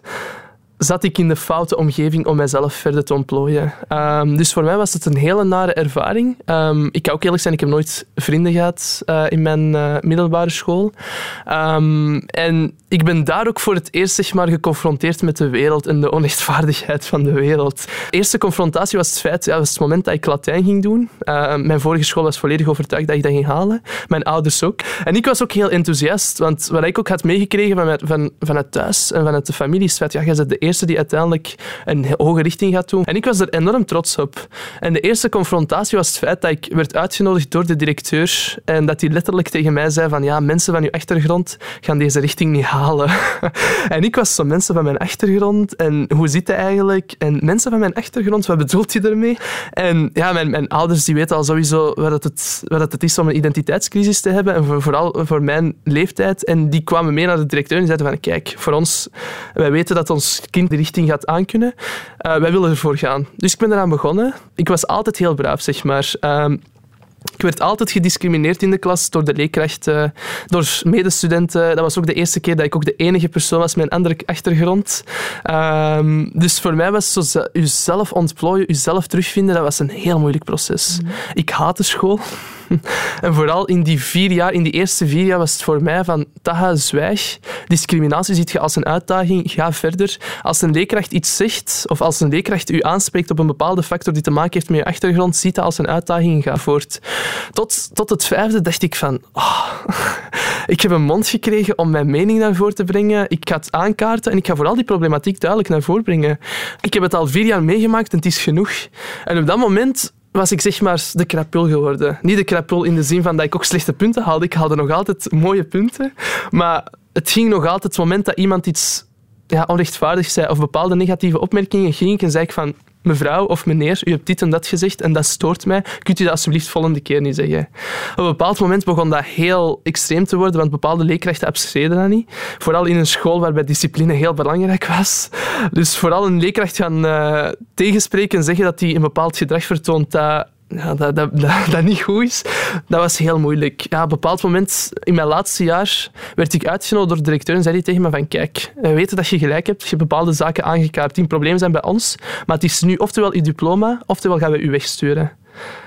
zat ik in de foute omgeving om mijzelf verder te ontplooien. Um, dus voor mij was het een hele nare ervaring. Um, ik kan ook eerlijk zijn, ik heb nooit vrienden gehad uh, in mijn uh, middelbare school. Um, en ik ben daar ook voor het eerst zeg maar, geconfronteerd met de wereld en de onrechtvaardigheid van de wereld. De eerste confrontatie was het feit, ja, het moment dat ik Latijn ging doen. Uh, mijn vorige school was volledig overtuigd dat ik dat ging halen. Mijn ouders ook. En ik was ook heel enthousiast, want wat ik ook had meegekregen van, van, vanuit thuis en vanuit de familie is ja, jij bent de eerste die uiteindelijk een hoge richting gaat doen. En ik was er enorm trots op. En de eerste confrontatie was het feit dat ik werd uitgenodigd door de directeur en dat hij letterlijk tegen mij zei van ja, mensen van uw achtergrond gaan deze richting niet halen. en ik was zo mensen van mijn achtergrond en hoe zit hij eigenlijk? En mensen van mijn achtergrond, wat bedoelt hij ermee? En ja, mijn, mijn ouders die weten al sowieso wat het, wat het is om een identiteitscrisis te hebben en vooral voor mijn leeftijd. En die kwamen mee naar de directeur en zeiden van kijk, voor ons, wij weten dat ons kind de richting gaat aankunnen. Uh, wij willen ervoor gaan. Dus ik ben eraan begonnen. Ik was altijd heel braaf, zeg maar. Uh, ik werd altijd gediscrimineerd in de klas door de leerkrachten, door medestudenten. Dat was ook de eerste keer dat ik ook de enige persoon was met een andere achtergrond. Um, dus voor mij was zo jezelf ontplooien, jezelf terugvinden, dat was een heel moeilijk proces. Mm. Ik haatte school. En vooral in die vier jaar, in die eerste vier jaar was het voor mij van taha, zwijg. Discriminatie ziet je als een uitdaging, ga verder. Als een leerkracht iets zegt, of als een leerkracht u aanspreekt op een bepaalde factor die te maken heeft met je achtergrond, ziet dat als een uitdaging, ga voort. Tot, tot het vijfde dacht ik van... Oh, ik heb een mond gekregen om mijn mening naar voren te brengen. Ik ga het aankaarten en ik ga vooral die problematiek duidelijk naar voren brengen. Ik heb het al vier jaar meegemaakt en het is genoeg. En op dat moment was ik zeg maar de krapul geworden. Niet de krapul in de zin van dat ik ook slechte punten haalde. Ik haalde nog altijd mooie punten. Maar het ging nog altijd het moment dat iemand iets ja, onrechtvaardig zei of bepaalde negatieve opmerkingen, ging ik en zei ik van mevrouw of meneer, u hebt dit en dat gezegd en dat stoort mij. Kunt u dat alsjeblieft volgende keer niet zeggen? Op een bepaald moment begon dat heel extreem te worden, want bepaalde leerkrachten abstreden dat niet. Vooral in een school waarbij discipline heel belangrijk was. Dus vooral een leerkracht gaan uh, tegenspreken en zeggen dat hij een bepaald gedrag vertoont dat ja, dat, dat, dat, niet goed is, dat was heel moeilijk. Ja, op een bepaald moment, in mijn laatste jaar, werd ik uitgenodigd door de directeur en zei hij tegen me van kijk, we weten dat je gelijk hebt, je hebt bepaalde zaken aangekaart die een probleem zijn bij ons, maar het is nu oftewel je diploma, oftewel gaan we u wegsturen.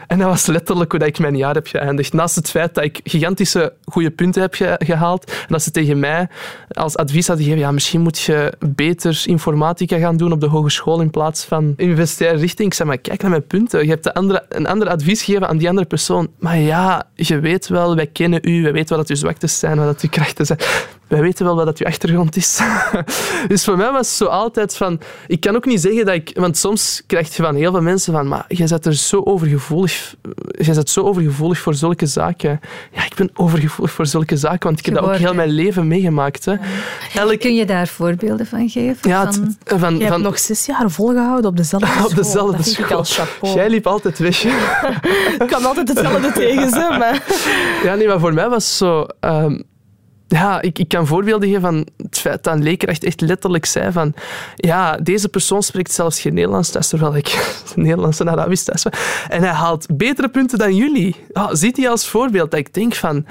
En dat was letterlijk hoe ik mijn jaar heb geëindigd. Naast het feit dat ik gigantische goede punten heb gehaald en dat ze tegen mij als advies hadden gegeven, ja, misschien moet je beter informatica gaan doen op de hogeschool in plaats van universitaire richting. Ik zei, maar kijk naar mijn punten. Je hebt andere, een ander advies gegeven aan die andere persoon. Maar ja, je weet wel, wij kennen u, wij weten wel dat uw zwaktes zijn, wat dat uw krachten zijn wij weten wel wat dat je achtergrond is. dus voor mij was het zo altijd van... Ik kan ook niet zeggen dat ik... Want soms krijg je van heel veel mensen van... Maar jij bent er zo overgevoelig... Jij bent zo overgevoelig voor zulke zaken. Ja, ik ben overgevoelig voor zulke zaken, want ik heb dat ook heel mijn leven meegemaakt. Hè. Elk... Kun je daar voorbeelden van geven? Ja, van... van, je hebt nog zes jaar volgehouden op dezelfde school. op dezelfde school. Jij liep altijd weg. ik kan altijd hetzelfde tegen ze, maar... Ja, nee, maar voor mij was zo... Um, ja, ik, ik kan voorbeelden geven van het feit dat een leerkracht echt letterlijk zei van ja, deze persoon spreekt zelfs geen Nederlands thuis, terwijl ik Nederlands en Arabisch thuis. En hij haalt betere punten dan jullie. Ziet hij als voorbeeld dat ik denk van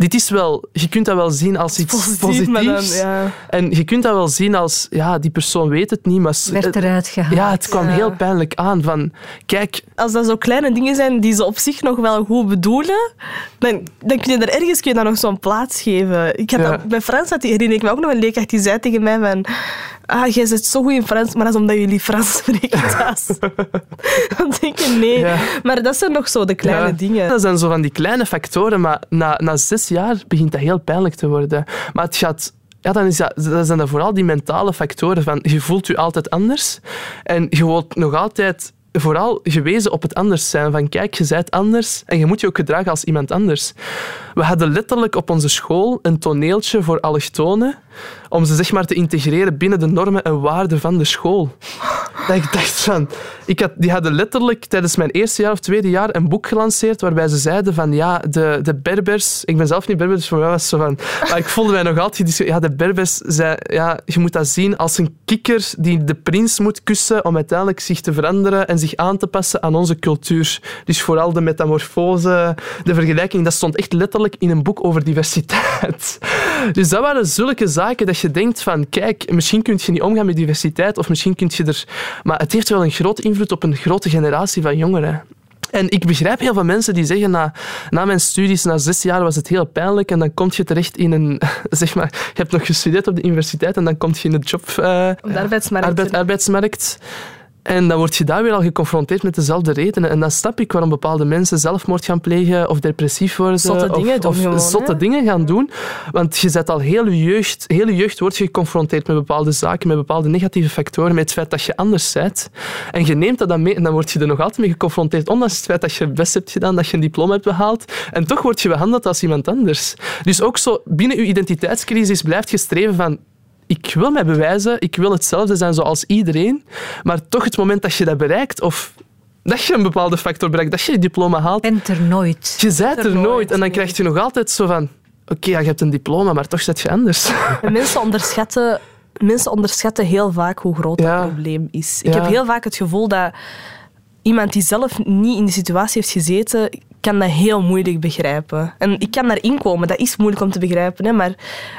dit is wel, je kunt dat wel zien als iets Positief, positiefs. dan, ja. En je kunt dat wel zien als ja, die persoon weet het niet, maar Werd eruit gehaald. ja, het kwam Ja. heel pijnlijk aan van kijk, Als dat zo kleine dingen zijn die ze op zich nog wel goed bedoelen, dan, dan kun je er ergens kun je dat nog zo'n plaats geven. Ik had Ja. dat, bij Frans had, herinner ik me ook nog een leerkracht die zei tegen mij van ah, jij zit zo goed in Frans, maar dat is omdat jullie Frans spreken thuis. dan denk je nee. Ja. Maar dat zijn nog zo de kleine Ja, dingen. Dat zijn zo van die kleine factoren, maar na, na zes jaar begint dat heel pijnlijk te worden. Maar het gaat... Ja, dan is dat, dat zijn dat vooral die mentale factoren van je voelt je altijd anders en je wordt nog altijd vooral gewezen op het anders zijn. Van kijk, je bent anders en je moet je ook gedragen als iemand anders. We hadden letterlijk op onze school een toneeltje voor allochtonen om ze zeg maar te integreren binnen de normen en waarden van de school. Dat ik dacht van... Ik had, die hadden letterlijk tijdens mijn eerste jaar of tweede jaar een boek gelanceerd waarbij ze zeiden van ja, de, de Berbers... Ik ben zelf niet Berber, dus voor mij was het zo van... Maar ik voelde mij nog altijd... Ja, de Berbers zei... Ja, je moet dat zien als een kikker die de prins moet kussen om uiteindelijk zich te veranderen en zich aan te passen aan onze cultuur. Dus vooral de metamorfose, de vergelijking, dat stond echt letterlijk in een boek over diversiteit. Dus dat waren zulke zaken dat je denkt van, kijk, misschien kun je niet omgaan met diversiteit of misschien kun je er... Maar het heeft wel een grote invloed op een grote generatie van jongeren. En ik begrijp heel veel mensen die zeggen, na, na mijn studies, na zes jaar was het heel pijnlijk en dan kom je terecht in een... Zeg maar, je hebt nog gestudeerd op de universiteit en dan kom je in de job... eh, Op de arbeidsmarkt. arbeid, arbeidsmarkt. En dan word je daar weer al geconfronteerd met dezelfde redenen. En dan snap ik waarom bepaalde mensen zelfmoord gaan plegen of depressief worden. Zotte of, dingen doen of gewoon, zotte hè? dingen gaan doen. Want je zet al heel je jeugd, heel je jeugd wordt je geconfronteerd met bepaalde zaken, met bepaalde negatieve factoren, met het feit dat je anders bent. En je neemt dat dan mee en dan word je er nog altijd mee geconfronteerd, ondanks het feit dat je best hebt gedaan, dat je een diploma hebt behaald. En toch word je behandeld als iemand anders. Dus ook zo binnen je identiteitscrisis blijft je streven van ik wil mij bewijzen, ik wil hetzelfde zijn zoals iedereen, maar toch het moment dat je dat bereikt, of dat je een bepaalde factor bereikt, dat je je diploma haalt, Bent er nooit. je bent er, er nooit. nooit, En dan krijg je nog altijd zo van, oké, ja, je hebt een diploma, maar toch zet je anders. En mensen onderschatten, mensen onderschatten heel vaak hoe groot Ja. dat probleem is. Ik Ja. heb heel vaak het gevoel dat iemand die zelf niet in die situatie heeft gezeten, kan dat heel moeilijk begrijpen. En ik kan daarin komen, dat is moeilijk om te begrijpen. Hè, maar,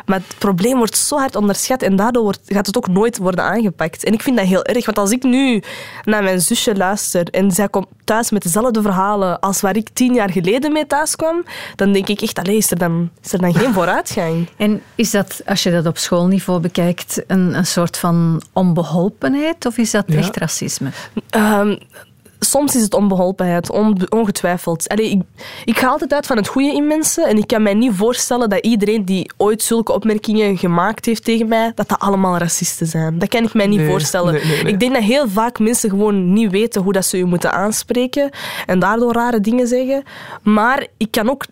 maar het probleem wordt zo hard onderschat en daardoor wordt, gaat het ook nooit worden aangepakt. En ik vind dat heel erg, want als ik nu naar mijn zusje luister en zij komt thuis met dezelfde verhalen als waar ik tien jaar geleden mee thuis kwam, dan denk ik echt, allee, is, er dan, is er dan geen vooruitgang? En is dat, als je dat op schoolniveau bekijkt, een, een soort van onbeholpenheid of is dat Ja. echt racisme? Ehm, soms is het onbeholpenheid, on- ongetwijfeld. Allee, ik, ik ga altijd uit van het goede in mensen en ik kan mij niet voorstellen dat iedereen die ooit zulke opmerkingen gemaakt heeft tegen mij, dat dat allemaal racisten zijn. Dat kan ik mij niet Nee, voorstellen. nee, nee, nee. Ik denk dat heel vaak mensen gewoon niet weten hoe dat ze je moeten aanspreken en daardoor rare dingen zeggen. Maar ik kan ook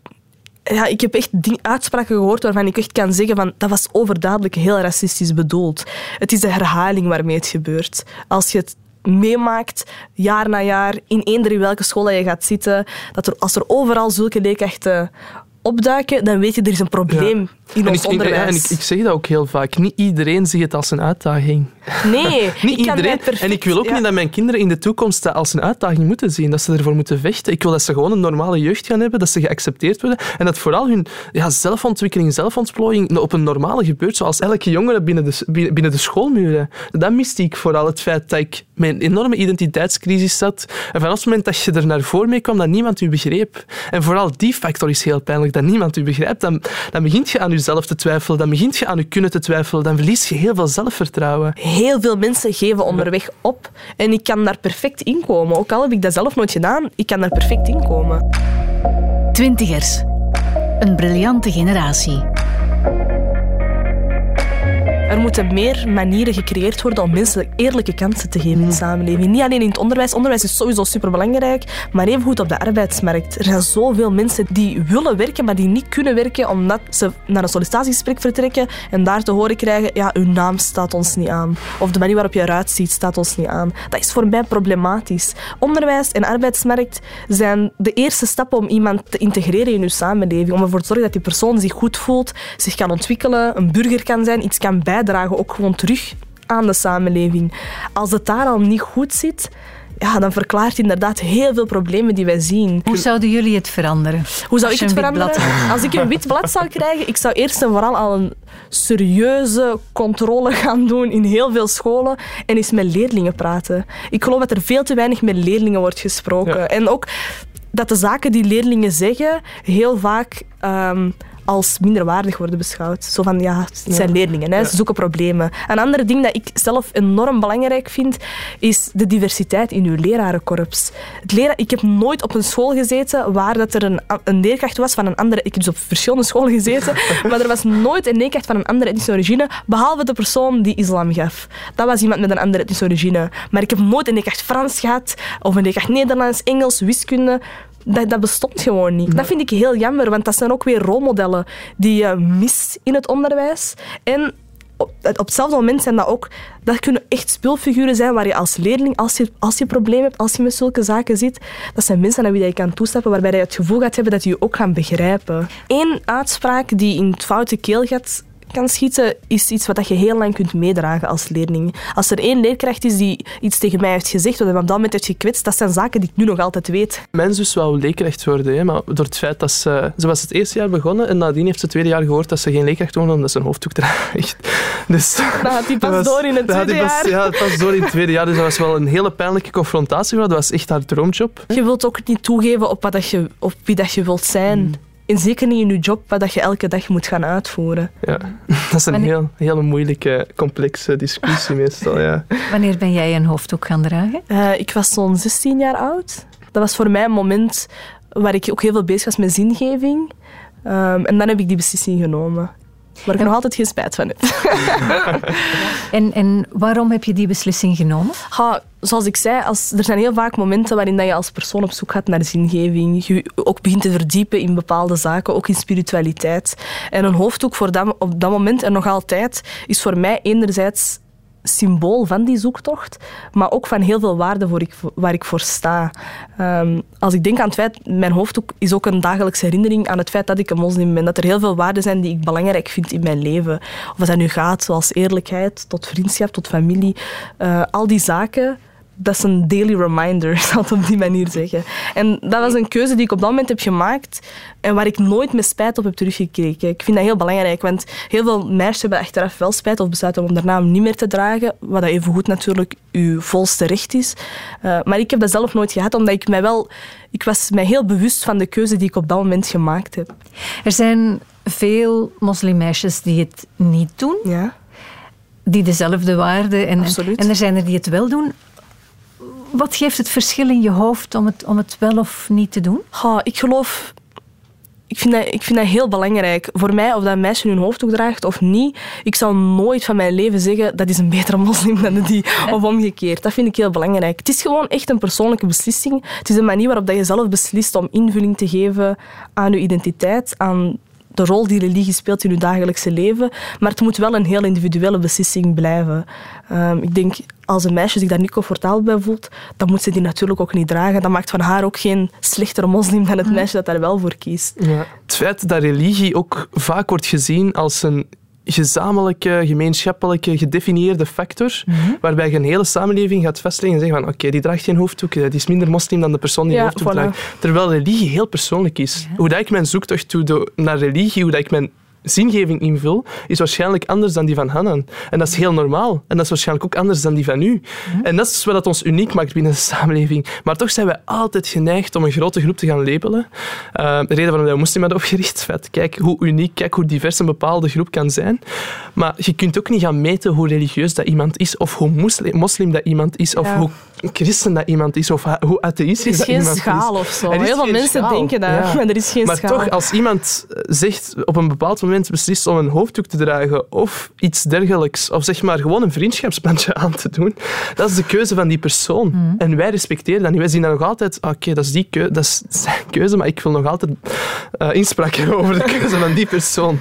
ja, ik heb echt uitspraken gehoord waarvan ik echt kan zeggen van dat was overduidelijk heel racistisch bedoeld. Het is de herhaling waarmee het gebeurt. Als je het meemaakt, jaar na jaar, in eender in welke school je gaat zitten, dat er, als er overal zulke leerkrachten opduiken, dan weet je, er is een probleem in En ons ik, onderwijs. en ik, ik zeg dat ook heel vaak. Niet iedereen ziet het als een uitdaging. Nee, Niet iedereen. en ik wil ook ja. niet dat mijn kinderen in de toekomst dat als een uitdaging moeten zien. Dat ze ervoor moeten vechten. Ik wil dat ze gewoon een normale jeugd gaan hebben, dat ze geaccepteerd worden. En dat vooral hun ja, zelfontwikkeling, zelfontplooiing op een normale gebeurt, zoals elke jongere binnen de, binnen de schoolmuren. Dat miste ik vooral. Het feit dat ik een enorme identiteitscrisis zat. En vanaf het moment dat je er naar voren mee kwam, dat niemand u begreep. En vooral die factor is heel pijnlijk, dat niemand u begrijpt. Dan, dan begint je aan jezelf te twijfelen, dan begint je aan je kunnen te twijfelen, dan verlies je heel veel zelfvertrouwen. Heel veel mensen geven onderweg op en ik kan daar perfect in komen. Ook al heb ik dat zelf nooit gedaan, ik kan daar perfect in komen. Twintigers. Een briljante generatie. Er moeten meer manieren gecreëerd worden om mensen eerlijke kansen te geven in de samenleving. Niet alleen in het onderwijs. Onderwijs is sowieso superbelangrijk, maar even goed op de arbeidsmarkt. Er zijn zoveel mensen die willen werken, maar die niet kunnen werken omdat ze naar een sollicitatiegesprek vertrekken en daar te horen krijgen, ja, uw naam staat ons niet aan. Of de manier waarop je eruit ziet staat ons niet aan. Dat is voor mij problematisch. Onderwijs en arbeidsmarkt zijn de eerste stappen om iemand te integreren in uw samenleving. Om ervoor te zorgen dat die persoon zich goed voelt, zich kan ontwikkelen, een burger kan zijn, iets kan bijdragen, ook gewoon terug aan de samenleving. Als het daar al niet goed zit, ja, dan verklaart inderdaad heel veel problemen die wij zien. Hoe zouden jullie het veranderen? Hoe zou Als ik het een wit blad veranderen? Als ik een wit blad zou krijgen, ik zou eerst en vooral al een serieuze controle gaan doen in heel veel scholen en eens met leerlingen praten. Ik geloof dat er veel te weinig met leerlingen wordt gesproken. Ja. En ook dat de zaken die leerlingen zeggen heel vaak ehm, als minderwaardig worden beschouwd. Zo van, ja, het zijn Ja. leerlingen, hè, ze zoeken problemen. Een ander ding dat ik zelf enorm belangrijk vind, is de diversiteit in uw lerarenkorps. Het lera ik heb nooit op een school gezeten waar dat er een, een leerkracht was van een andere... Ik heb dus op verschillende scholen gezeten, maar er was nooit een leerkracht van een andere etnische origine, behalve de persoon die islam gaf. Dat was iemand met een andere etnische origine. Maar ik heb nooit een leerkracht Frans gehad, of een leerkracht Nederlands, Engels, wiskunde... Dat, dat bestond gewoon niet. Dat vind ik heel jammer, want dat zijn ook weer rolmodellen die je mist in het onderwijs. En op, op hetzelfde moment zijn dat ook... Dat kunnen echt speelfiguren zijn waar je als leerling, als je, als je problemen hebt, als je met zulke zaken zit, dat zijn mensen naar wie je kan toestappen, waarbij je het gevoel gaat hebben dat die je ook gaan begrijpen. Eén uitspraak die in het foute keelgat kan schieten, is iets wat je heel lang kunt meedragen als leerling. Als er één leerkracht is die iets tegen mij heeft gezegd, wat hij me op dat moment heeft gekwetst, dat zijn zaken die ik nu nog altijd weet. Mijn zus wou leerkracht worden, hè, maar door het feit dat ze... Ze was het eerste jaar begonnen en nadien heeft ze het tweede jaar gehoord dat ze geen leerkracht kon omdat ze een hoofddoek draagt. Dus... Dan gaat hij pas dat was- door in het dat had tweede pas- jaar. Ja, pas door in het tweede jaar. Dus dat was wel een hele pijnlijke confrontatie. Maar dat was echt haar droomjob. Je wilt ook niet toegeven op, wat dat je, op wie dat je wilt zijn. En zeker niet in je job wat dat je elke dag moet gaan uitvoeren. Ja. Dat is een Wanneer- heel, hele moeilijke, complexe discussie meestal. Ja. Wanneer ben jij een hoofddoek gaan dragen? Eh, ik was zo'n 16 jaar oud. Dat was voor mij een moment waar ik ook heel veel bezig was met zingeving. Ehm, en dan heb ik die beslissing genomen. Waar ik nog altijd geen spijt van heb. En, en waarom heb je die beslissing genomen? Ha, zoals ik zei, als, er zijn heel vaak momenten waarin dat je als persoon op zoek gaat naar zingeving. Je ook begint te verdiepen in bepaalde zaken, ook in spiritualiteit. En een hoofddoek voor dat, op dat moment en nog altijd is voor mij enerzijds symbool van die zoektocht, maar ook van heel veel waarde ik, waar ik voor sta. Ehm, als ik denk aan het feit, mijn hoofddoek is ook een dagelijkse herinnering aan het feit dat ik een moslim ben, dat er heel veel waarden zijn die ik belangrijk vind in mijn leven. Of dat nu gaat, zoals eerlijkheid, tot vriendschap, tot familie. Eh, al die zaken, dat is een daily reminder, ik zal het op die manier zeggen. En dat was een keuze die ik op dat moment heb gemaakt en waar ik nooit met spijt op heb teruggekeken. Ik vind dat heel belangrijk, want heel veel meisjes hebben achteraf wel spijt of besluiten om daarna hem niet meer te dragen, wat dat evengoed natuurlijk uw volste recht is. Eh, maar ik heb dat zelf nooit gehad, omdat ik mij wel... Ik was mij heel bewust van de keuze die ik op dat moment gemaakt heb. Er zijn veel moslimmeisjes die het niet doen, Ja. die dezelfde waarden en, Absoluut. en er zijn er die het wel doen. Wat geeft het verschil in je hoofd om het, om het wel of niet te doen? Ha, ik geloof... Ik vind, dat, ik vind dat heel belangrijk. Voor mij, of dat meisje hun hoofddoek draagt of niet, ik zou nooit van mijn leven zeggen dat is een betere moslim dan die, of omgekeerd. Dat vind ik heel belangrijk. Het is gewoon echt een persoonlijke beslissing. Het is een manier waarop dat je zelf beslist om invulling te geven aan je identiteit, aan de rol die religie speelt in je dagelijkse leven. Maar het moet wel een heel individuele beslissing blijven. Ehm, ik denk, als een meisje zich daar niet comfortabel bij voelt, dan moet ze die natuurlijk ook niet dragen. Dat maakt van haar ook geen slechtere moslim dan het meisje dat daar wel voor kiest. Ja. Het feit dat religie ook vaak wordt gezien als een gezamenlijke, gemeenschappelijke, gedefinieerde factor, waarbij je een hele samenleving gaat vastleggen en zeggen van oké, die draagt geen hoofddoek, eh, die is minder moslim dan de persoon die Ja, een hoofddoek voilà. draagt. Terwijl religie heel persoonlijk is. Hoe dat ik mijn zoektocht doe do- naar religie, hoe dat ik mijn zingeving invul, is waarschijnlijk anders dan die van Hanan. En dat is heel normaal. En dat is waarschijnlijk ook anders dan die van u. En dat is wat dat ons uniek maakt binnen de samenleving. Maar toch zijn wij altijd geneigd om een grote groep te gaan labelen. Uh, de reden waarom wij moslim hadden opgericht. Vet, kijk hoe uniek, kijk hoe divers een bepaalde groep kan zijn. Maar je kunt ook niet gaan meten hoe religieus dat iemand is, of hoe moslim, moslim dat iemand is, of Ja. hoe christen dat iemand is, of hoe atheïstisch Er is dat geen iemand schaal is. of zo. Er is Heel veel geen mensen schaal. denken dat, Ja. maar er is geen Maar schaal. toch, als iemand zegt op een bepaald moment moment beslist om een hoofddoek te dragen of iets dergelijks, of zeg maar gewoon een vriendschapsbandje aan te doen, dat is de keuze van die persoon. En wij respecteren dat niet. Wij zien dat nog altijd, oké, dat is die keuze, dat is zijn keuze, maar ik wil nog altijd uh, inspraak hebben over de keuze van die persoon.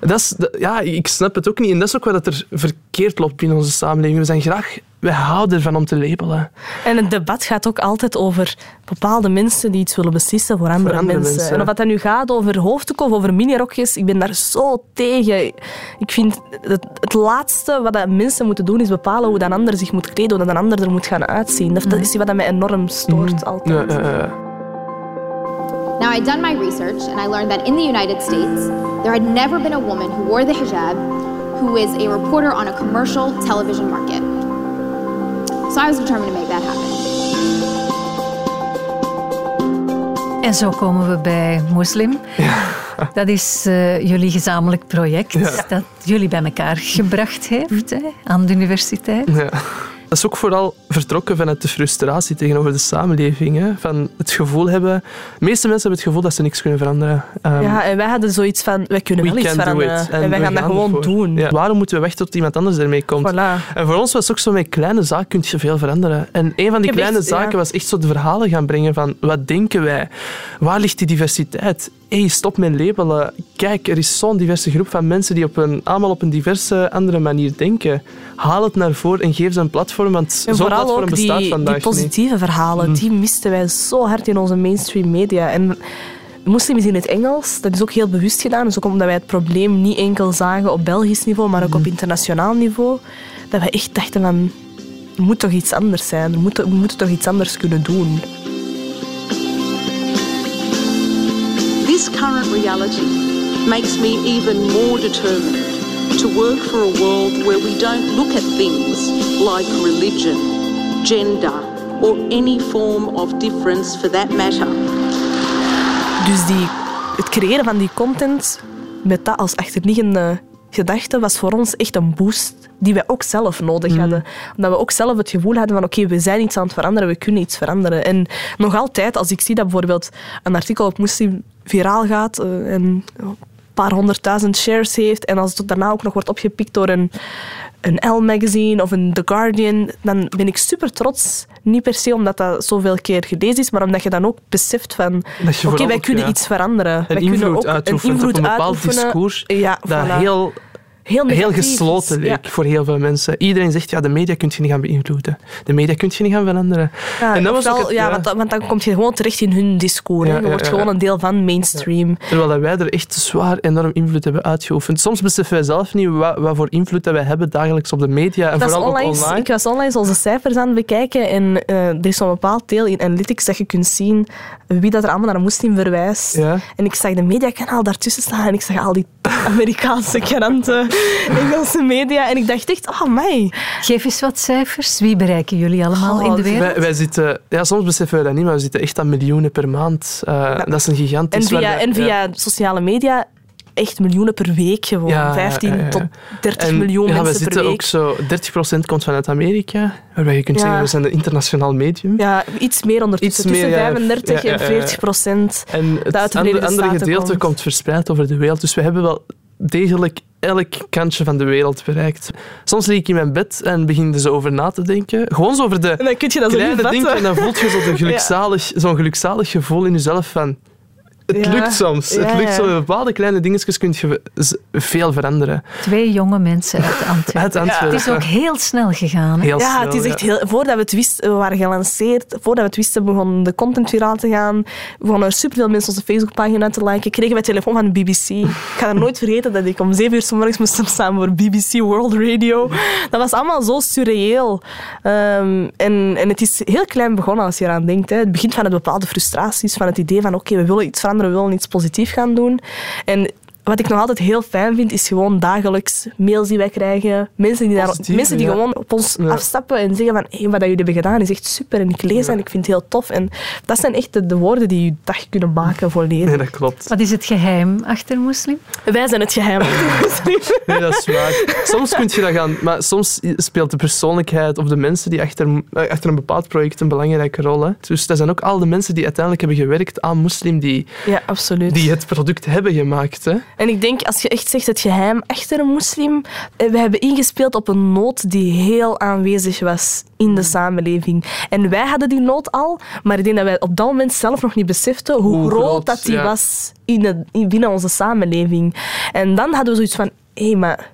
Dat is, ja, ik snap het ook niet. En dat is ook wat er verkeerd loopt in onze samenleving. We zijn graag wij houden ervan om te labelen. En het debat gaat ook altijd over bepaalde mensen die iets willen beslissen voor andere, andere mensen. mensen. En of dat nu gaat over hoofddoeken of over minirokjes, ik ben daar zo tegen. Ik vind het, het laatste wat dat mensen moeten doen is bepalen hoe een ander zich moet kleden, hoe dat een ander er moet gaan uitzien. Dat, dat is wat mij enorm stoort altijd. Ja, ja, ja. Now, I'd done my research and I learned that in the United States, there had never been a woman who wore the hijab who is a reporter on a commercial television market. So I was determined to make that happen. En zo komen we bij Moslim. Dat is uh, jullie gezamenlijk project Ja. dat jullie bij elkaar gebracht heeft hè, aan de universiteit. Ja. Dat is ook vooral vertrokken vanuit de frustratie tegenover de samenleving. Hè? Van het gevoel hebben... De meeste mensen hebben het gevoel dat ze niks kunnen veranderen. Um, Ja, en wij hadden zoiets van, wij kunnen we wel iets veranderen. it. En, wij we gaan dat gewoon ervoor. doen. Ja. Waarom moeten we wachten tot iemand anders ermee komt? Voilà. En voor ons was het ook zo, met kleine zaken kun je veel veranderen. En een van die kleine echt- ja. zaken was echt zo de verhalen gaan brengen van wat denken wij? Waar ligt die diversiteit? Hé, stop met labelen. Kijk, er is zo'n diverse groep van mensen die op een, allemaal op een diverse andere manier denken. Haal het naar voren en geef ze een platform, want zo'n platform ook bestaat die, vandaag die positieve verhalen, Mhm. die misten wij zo hard in onze mainstream media. En moslim is in het Engels, dat is ook heel bewust gedaan. Dus ook omdat wij het probleem niet enkel zagen op Belgisch niveau, maar ook Mhm. op internationaal niveau. Dat wij echt dachten van, er moet toch iets anders zijn. Er moet, we moeten toch iets anders kunnen doen. This current reality makes me even more determined to work for a world where we don't look at things like religion, gender, or any form of difference for that matter. Dus die, het creëren van die content met dat als achterliggende gedachte was voor ons echt een boost die wij ook zelf nodig hadden. Omdat we ook zelf het gevoel hadden van oké, we zijn iets aan het veranderen, we kunnen iets veranderen. En nog altijd, als ik zie dat bijvoorbeeld een artikel op Muslim viraal gaat eh, en paar honderdduizend shares heeft en als het daarna ook nog wordt opgepikt door een, een Elle-magazine of een The Guardian, dan ben ik super trots. Niet per se omdat dat zoveel keer gelezen is, maar omdat je dan ook beseft van oké, wij kunnen ja, iets veranderen. Een wij kunnen ook uitoefenen een invloed op een bepaald discours Ja, dat voilà. heel, heel, gesloten leek Ja. voor heel veel mensen. Iedereen zegt, ja, de media kun je niet gaan beïnvloeden. De media kun je niet gaan veranderen. Ja, en dat was ook ofwel- het- ja. Want, dan- want dan kom je gewoon terecht in hun discours. Ja, Je wordt gewoon een deel van mainstream. Terwijl dat wij er echt zwaar enorm invloed hebben uitgeoefend. Soms beseffen wij zelf niet wat, wat voor invloed dat wij hebben dagelijks op de media en Ik was, vooral onlangs, online. ik was onlangs onze cijfers aan het bekijken en eh, er is zo'n bepaald deel in Analytics dat je kunt zien wie dat er allemaal naar moslim verwijst. En ik zag de mediakanaal daartussen staan en ik zag al die Amerikaanse kranten, Engelse media en ik dacht echt, oh mij. Geef eens wat cijfers. Wie bereiken jullie allemaal Oh, in de wereld? Wij, wij zitten, ja, soms beseffen wij dat niet, maar we zitten echt aan miljoenen per maand. Eh, Dat is een En gigantisch... via, waar wij- en via ja. sociale media echt miljoenen per week gewoon. Ja, ja, 15 ja, ja. tot 30 En, miljoen ja, we mensen per zitten week. ook zo... 30% komt vanuit Amerika, waarbij je kunt Ja. zeggen, we zijn een internationaal medium. Ja, iets meer ondertussen. Iets meer, Tussen ja. 35 Ja, ja, en ja. 40 procent. En het andere, andere gedeelte komt. komt verspreid over de wereld. Dus we hebben wel degelijk elk kantje van de wereld bereikt. Soms lig ik in mijn bed en begin er zo over na te denken. Gewoon zo over de En dan kun je dat kleine dingen. En dan voelt je zo de gelukzalig, zo'n gelukzalig gevoel in jezelf van... Het Ja. lukt soms. Ja, het lukt. Met bepaalde kleine dingetjes kun je veel veranderen. Twee jonge mensen uit Antwerpen. Uit Antwerpen. Het is ook heel snel gegaan. Hè? Heel Ja, snel, het is echt ja. heel... Voordat we het wisten, we waren gelanceerd. Voordat we het wisten, begon de content viraal te gaan. Begonnen er superveel mensen onze Facebookpagina te liken. Kregen wij telefoon van de BBC. Ik ga er nooit vergeten dat ik om zeven uur 's morgens moest opstaan voor BBC World Radio. Dat was allemaal zo surreëel. Ehm, en, en het is heel klein begonnen als je eraan denkt. Hè. Het begint van het bepaalde frustraties, van het idee van oké, we willen iets veranderen, we willen iets positiefs gaan doen. En wat ik nog altijd heel fijn vind, is gewoon dagelijks mails die wij krijgen. Mensen die, daar, Positief, mensen die ja. gewoon op ons Ja. afstappen en zeggen van hey, wat dat jullie hebben gedaan is echt super en ik lees en ik vind het heel tof. En dat zijn echt de, de woorden die je dag kunnen maken volledig. Nee, dat klopt. Wat is het geheim achter moslim? Wij zijn het geheim. Nee, dat is waar. Soms kun je dat gaan... Maar soms speelt de persoonlijkheid of de mensen die achter, achter een bepaald project een belangrijke rol. Hè. Dus dat zijn ook al de mensen die uiteindelijk hebben gewerkt aan Muslim, die, ja, absoluut. die het product hebben gemaakt. Hè. En ik denk, als je echt zegt het geheim achter een moslim, eh, we hebben ingespeeld op een nood die heel aanwezig was in de samenleving. En wij hadden die nood al, maar ik denk dat wij op dat moment zelf nog niet beseften hoe, Hoe groot, groot, dat die ja. was in in, binnen onze samenleving. En dan hadden we zoiets van, hé, maar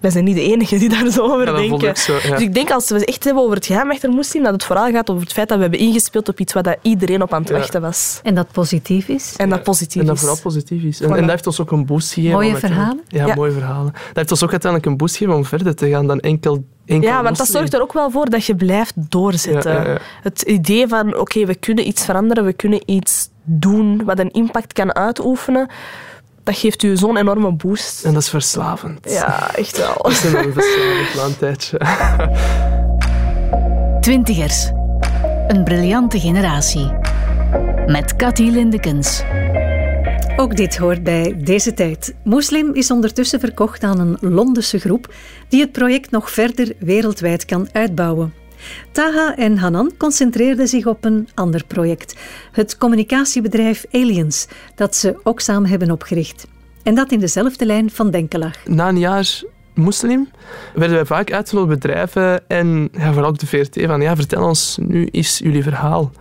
wij zijn niet de enigen die daar zo over Ja, denken. ik zo, ja. Dus ik denk als we het echt hebben over het geheim achter moslim, dat het vooral gaat over het feit dat we hebben ingespeeld op iets waar dat iedereen op aan het Ja. wachten was. En dat positief is. En dat positief En dat is. vooral positief is. En, Voilà. en dat heeft ons ook een boost gegeven. Mooie verhalen? Ja, Ja. mooie verhalen. Dat heeft ons ook uiteindelijk een boost gegeven om verder te gaan dan enkel, enkel Ja, want dat zorgt er ook wel voor dat je blijft doorzetten. Ja, ja, ja. Het idee van, oké, we kunnen iets veranderen, we kunnen iets doen wat een impact kan uitoefenen, dat geeft u zo'n enorme boost. En dat is verslavend. Ja, echt wel. Dat is een verslavend na een tijdje. Twintigers. Een briljante generatie. Met Cathy Lindekens. Ook dit hoort bij deze tijd. Moslim is ondertussen verkocht aan een Londense groep die het project nog verder wereldwijd kan uitbouwen. Taha en Hanan concentreerden zich op een ander project, het communicatiebedrijf Aliens, dat ze ook samen hebben opgericht. En dat in dezelfde lijn van denken lag. Na een jaar moslim werden wij vaak uitgenodigd bedrijven en ja, vooral ook de VRT van ja, vertel ons nu eens jullie verhaal.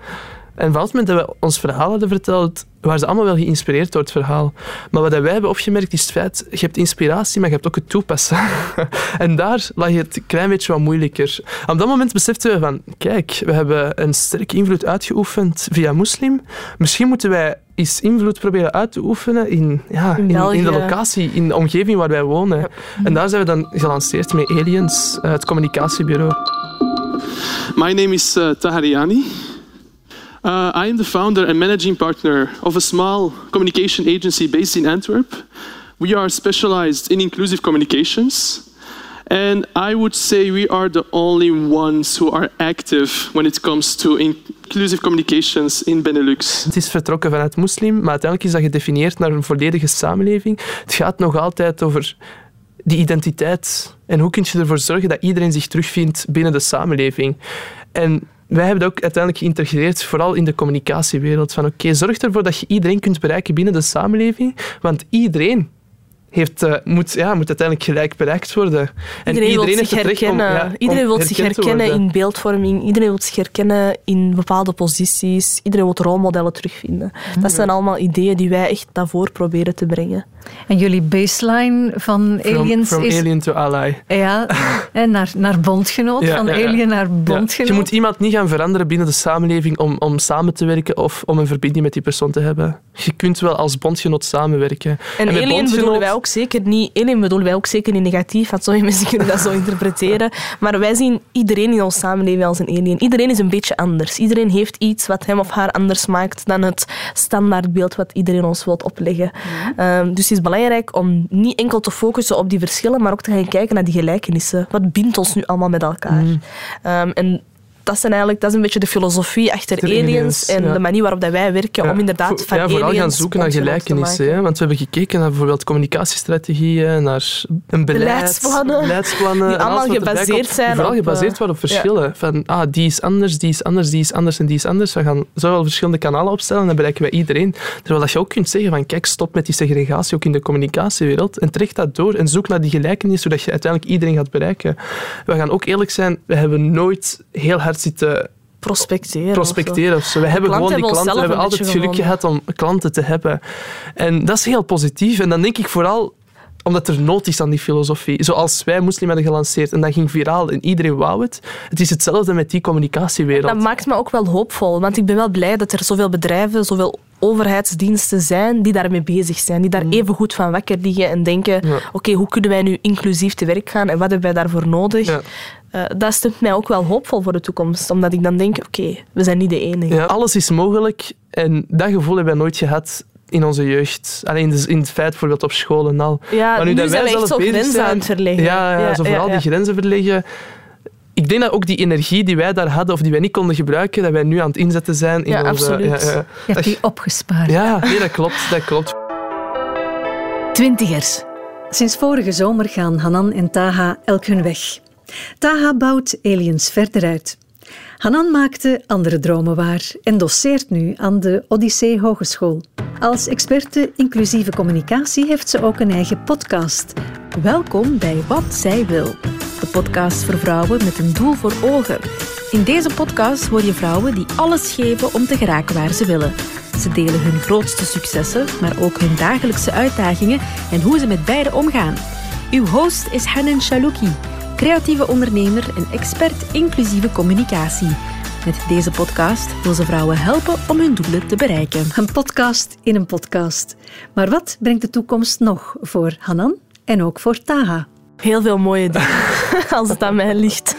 En vanaf het moment dat we ons verhaal hadden verteld, waren ze allemaal wel geïnspireerd door het verhaal. Maar wat wij hebben opgemerkt is het feit, je hebt inspiratie, maar je hebt ook het toepassen. en daar lag het een klein beetje wat moeilijker. Op dat moment beseften we van, kijk, we hebben een sterke invloed uitgeoefend via moslim. Misschien moeten wij eens invloed proberen uit te oefenen in, ja, In in, in, de locatie, in de omgeving waar wij wonen. En daar zijn we dan gelanceerd met Aliens, eh, het communicatiebureau. My name is uh, Tahariani. Uh, I am the founder and managing partner of a small communication agency based in Antwerp. We are specialized in inclusive communications. And I would say we are the only ones who are active when it comes to inclusive communications in Benelux. Het is vertrokken vanuit moslim, maar uiteindelijk is dat gedefinieerd naar een volledige samenleving. Het gaat nog altijd over die identiteit. En hoe kun je ervoor zorgen dat iedereen zich terugvindt binnen de samenleving? En wij hebben dat ook uiteindelijk geïntegreerd, vooral in de communicatiewereld. Van oké, zorg ervoor dat je iedereen kunt bereiken binnen de samenleving, want iedereen heeft, eh, moet, ja, moet uiteindelijk gelijk bereikt worden. En Iedereen, wil zich om- herkennen. ja, iedereen wil zich herkennen in beeldvorming. Iedereen wil zich herkennen in bepaalde posities. Iedereen wil rolmodellen terugvinden. Dat zijn allemaal ideeën die wij echt naar voren proberen te brengen. En jullie baseline van From, Aliens from is alien to ally. ja, en naar, naar bondgenoot, Ja, van ja, ja. alien naar Ja, bondgenoot. Je moet iemand niet gaan veranderen binnen de samenleving om, om samen te werken of om een verbinding met die persoon te hebben. Je kunt wel als bondgenoot samenwerken. En, met alien bondgenoot- bedoelen wij ook zeker niet, alien bedoelen wij ook zeker niet negatief, want sommige mensen kunnen dat zo interpreteren. Maar wij zien iedereen in onze samenleving als een alien. Iedereen is een beetje anders. Iedereen heeft iets wat hem of haar anders maakt dan het standaardbeeld wat iedereen ons wil opleggen. Ehm, dus het is belangrijk om niet enkel te focussen op die verschillen, maar ook te gaan kijken naar die gelijkenissen. Wat bindt ons nu allemaal met elkaar? Ehm, en dat, zijn eigenlijk, dat is een beetje de filosofie achter aliens, aliens, en ja. de manier waarop dat wij werken Ja, om inderdaad van ja, vooral gaan zoeken naar gelijkenissen. Hè? Want we hebben gekeken naar bijvoorbeeld communicatiestrategieën, naar een beleid, Beleidsplannen. beleidsplannen, Die allemaal gebaseerd komt, zijn vooral op, gebaseerd eh, worden op verschillen. Van, ah, die is anders, die is anders, die is anders en die is anders. We gaan zowel verschillende kanalen opstellen en dan bereiken wij iedereen. Terwijl dat je ook kunt zeggen van, kijk, stop met die segregatie ook in de communicatiewereld en trek dat door en zoek naar die gelijkenis, zodat je uiteindelijk iedereen gaat bereiken. We gaan ook eerlijk zijn, we hebben nooit heel hard zitten prospecteren. prospecteren of zo. We hebben gewoon die hebben klanten. We hebben altijd geluk gehad om klanten te hebben. En dat is heel positief. En dan denk ik vooral omdat er nood is aan die filosofie. Zoals wij Moslim hadden gelanceerd en dat ging viraal en iedereen wou het. Het is hetzelfde met die communicatiewereld. Dat maakt me ook wel hoopvol, want ik ben wel blij dat er zoveel bedrijven, zoveel overheidsdiensten zijn die daarmee bezig zijn, die daar even goed van wakker liggen en denken, Mm. Ja. oké, hoe kunnen wij nu inclusief te werk gaan en wat hebben wij daarvoor nodig? Ja. Eh, dat stemt mij ook wel hoopvol voor de toekomst, omdat ik dan denk, oké, we zijn niet de enige. Ja, alles is mogelijk en dat gevoel hebben wij nooit gehad in onze jeugd. Alleen dus in het feit bijvoorbeeld op school en al. Ja, Maar nu, dat zijn we wij echt zelf bezig grenzen zijn- aan het verleggen. Ja, ja, zo vooral ja, die grenzen verleggen. Ik denk dat ook die energie die wij daar hadden, of die wij niet konden gebruiken, dat wij nu aan het inzetten zijn in Ja, onze... absoluut. Je hebt Dat- die opgespaard. Ja, nee, dat klopt. Dat klopt. Twintigers. Sinds vorige zomer gaan Hanan en Taha elk hun weg. Taha bouwt Aliens verder uit. Hanan maakte andere dromen waar en doseert nu aan de Odyssee Hogeschool. Als experte inclusieve communicatie heeft ze ook een eigen podcast. Welkom bij Wat Zij Wil, de podcast voor vrouwen met een doel voor ogen. In deze podcast hoor je vrouwen die alles geven om te geraken waar ze willen. Ze delen hun grootste successen, maar ook hun dagelijkse uitdagingen en hoe ze met beide omgaan. Uw host is Hanan Shalouki, creatieve ondernemer en expert inclusieve communicatie. Met deze podcast wil ze vrouwen helpen om hun doelen te bereiken. Een podcast in een podcast. Maar wat brengt de toekomst nog voor Hanan en ook voor Taha? Heel veel mooie dingen, als het aan mij ligt.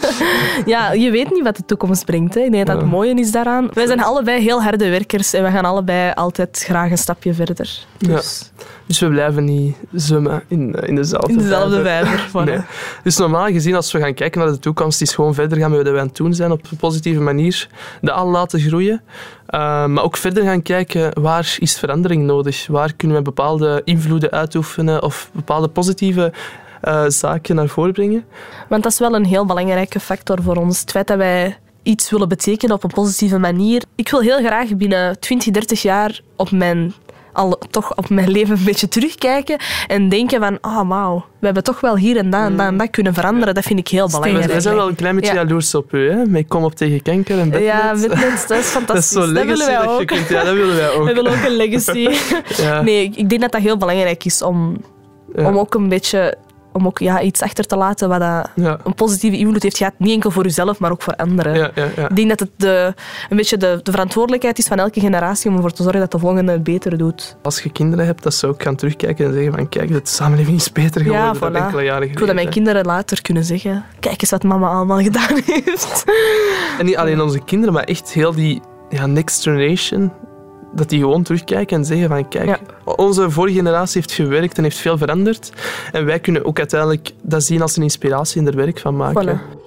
Ja, je weet niet wat de toekomst brengt. Hè. Ik denk dat het mooie is daaraan. Wij zijn allebei heel harde werkers en we gaan allebei altijd graag een stapje verder. Dus, Ja. Dus we blijven niet zwemmen in, eh, in dezelfde in dezelfde vijver. Nee. Dus normaal gezien, als we gaan kijken naar de toekomst, is gewoon verder gaan met wat wij aan het doen zijn op een positieve manier. De al laten groeien. Uh, maar ook verder gaan kijken, waar is verandering nodig? Waar kunnen we bepaalde invloeden uitoefenen of bepaalde positieve uh, zaken naar voren brengen? Want dat is wel een heel belangrijke factor voor ons. Het feit dat wij iets willen betekenen op een positieve manier. Ik wil heel graag binnen 20, 30 jaar op mijn al toch op mijn leven een beetje terugkijken en denken van, ah oh, wauw, we hebben toch wel hier en daar en dat en dat kunnen veranderen. Dat vind ik heel belangrijk. We zijn wel een klein beetje ja. jaloers op u, hè? Met kom op tegen kanker en bednet. Ja, bednet, dat is fantastisch. Dat is dat willen wij ook. Kunt, ja, dat willen wij ook. We willen ook een legacy. ja. Nee, ik denk dat dat heel belangrijk is om, om ook een beetje om ook ja, iets achter te laten wat dat ja. een positieve invloed heeft gehad. Niet enkel voor jezelf, maar ook voor anderen. Ja, ja, ja. Ik denk dat het de, een beetje de, de, verantwoordelijkheid is van elke generatie om ervoor te zorgen dat de volgende het beter doet. Als je kinderen hebt, dat ze ook gaan terugkijken en zeggen van kijk, de samenleving is beter geworden ja, enkele jaren geleden. Ik wil dat mijn kinderen later kunnen zeggen. Kijk eens wat mama allemaal gedaan heeft. En niet alleen onze kinderen, maar echt heel die ja, next generation dat die gewoon terugkijken en zeggen van kijk, ja. onze vorige generatie heeft gewerkt en heeft veel veranderd. En wij kunnen ook uiteindelijk dat zien als een inspiratie en er werk van maken. Voilà.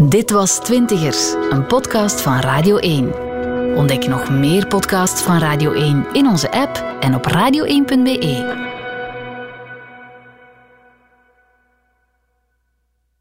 Dit was Twintigers, een podcast van Radio 1. Ontdek nog meer podcasts van Radio 1 in onze app en op radio1.be.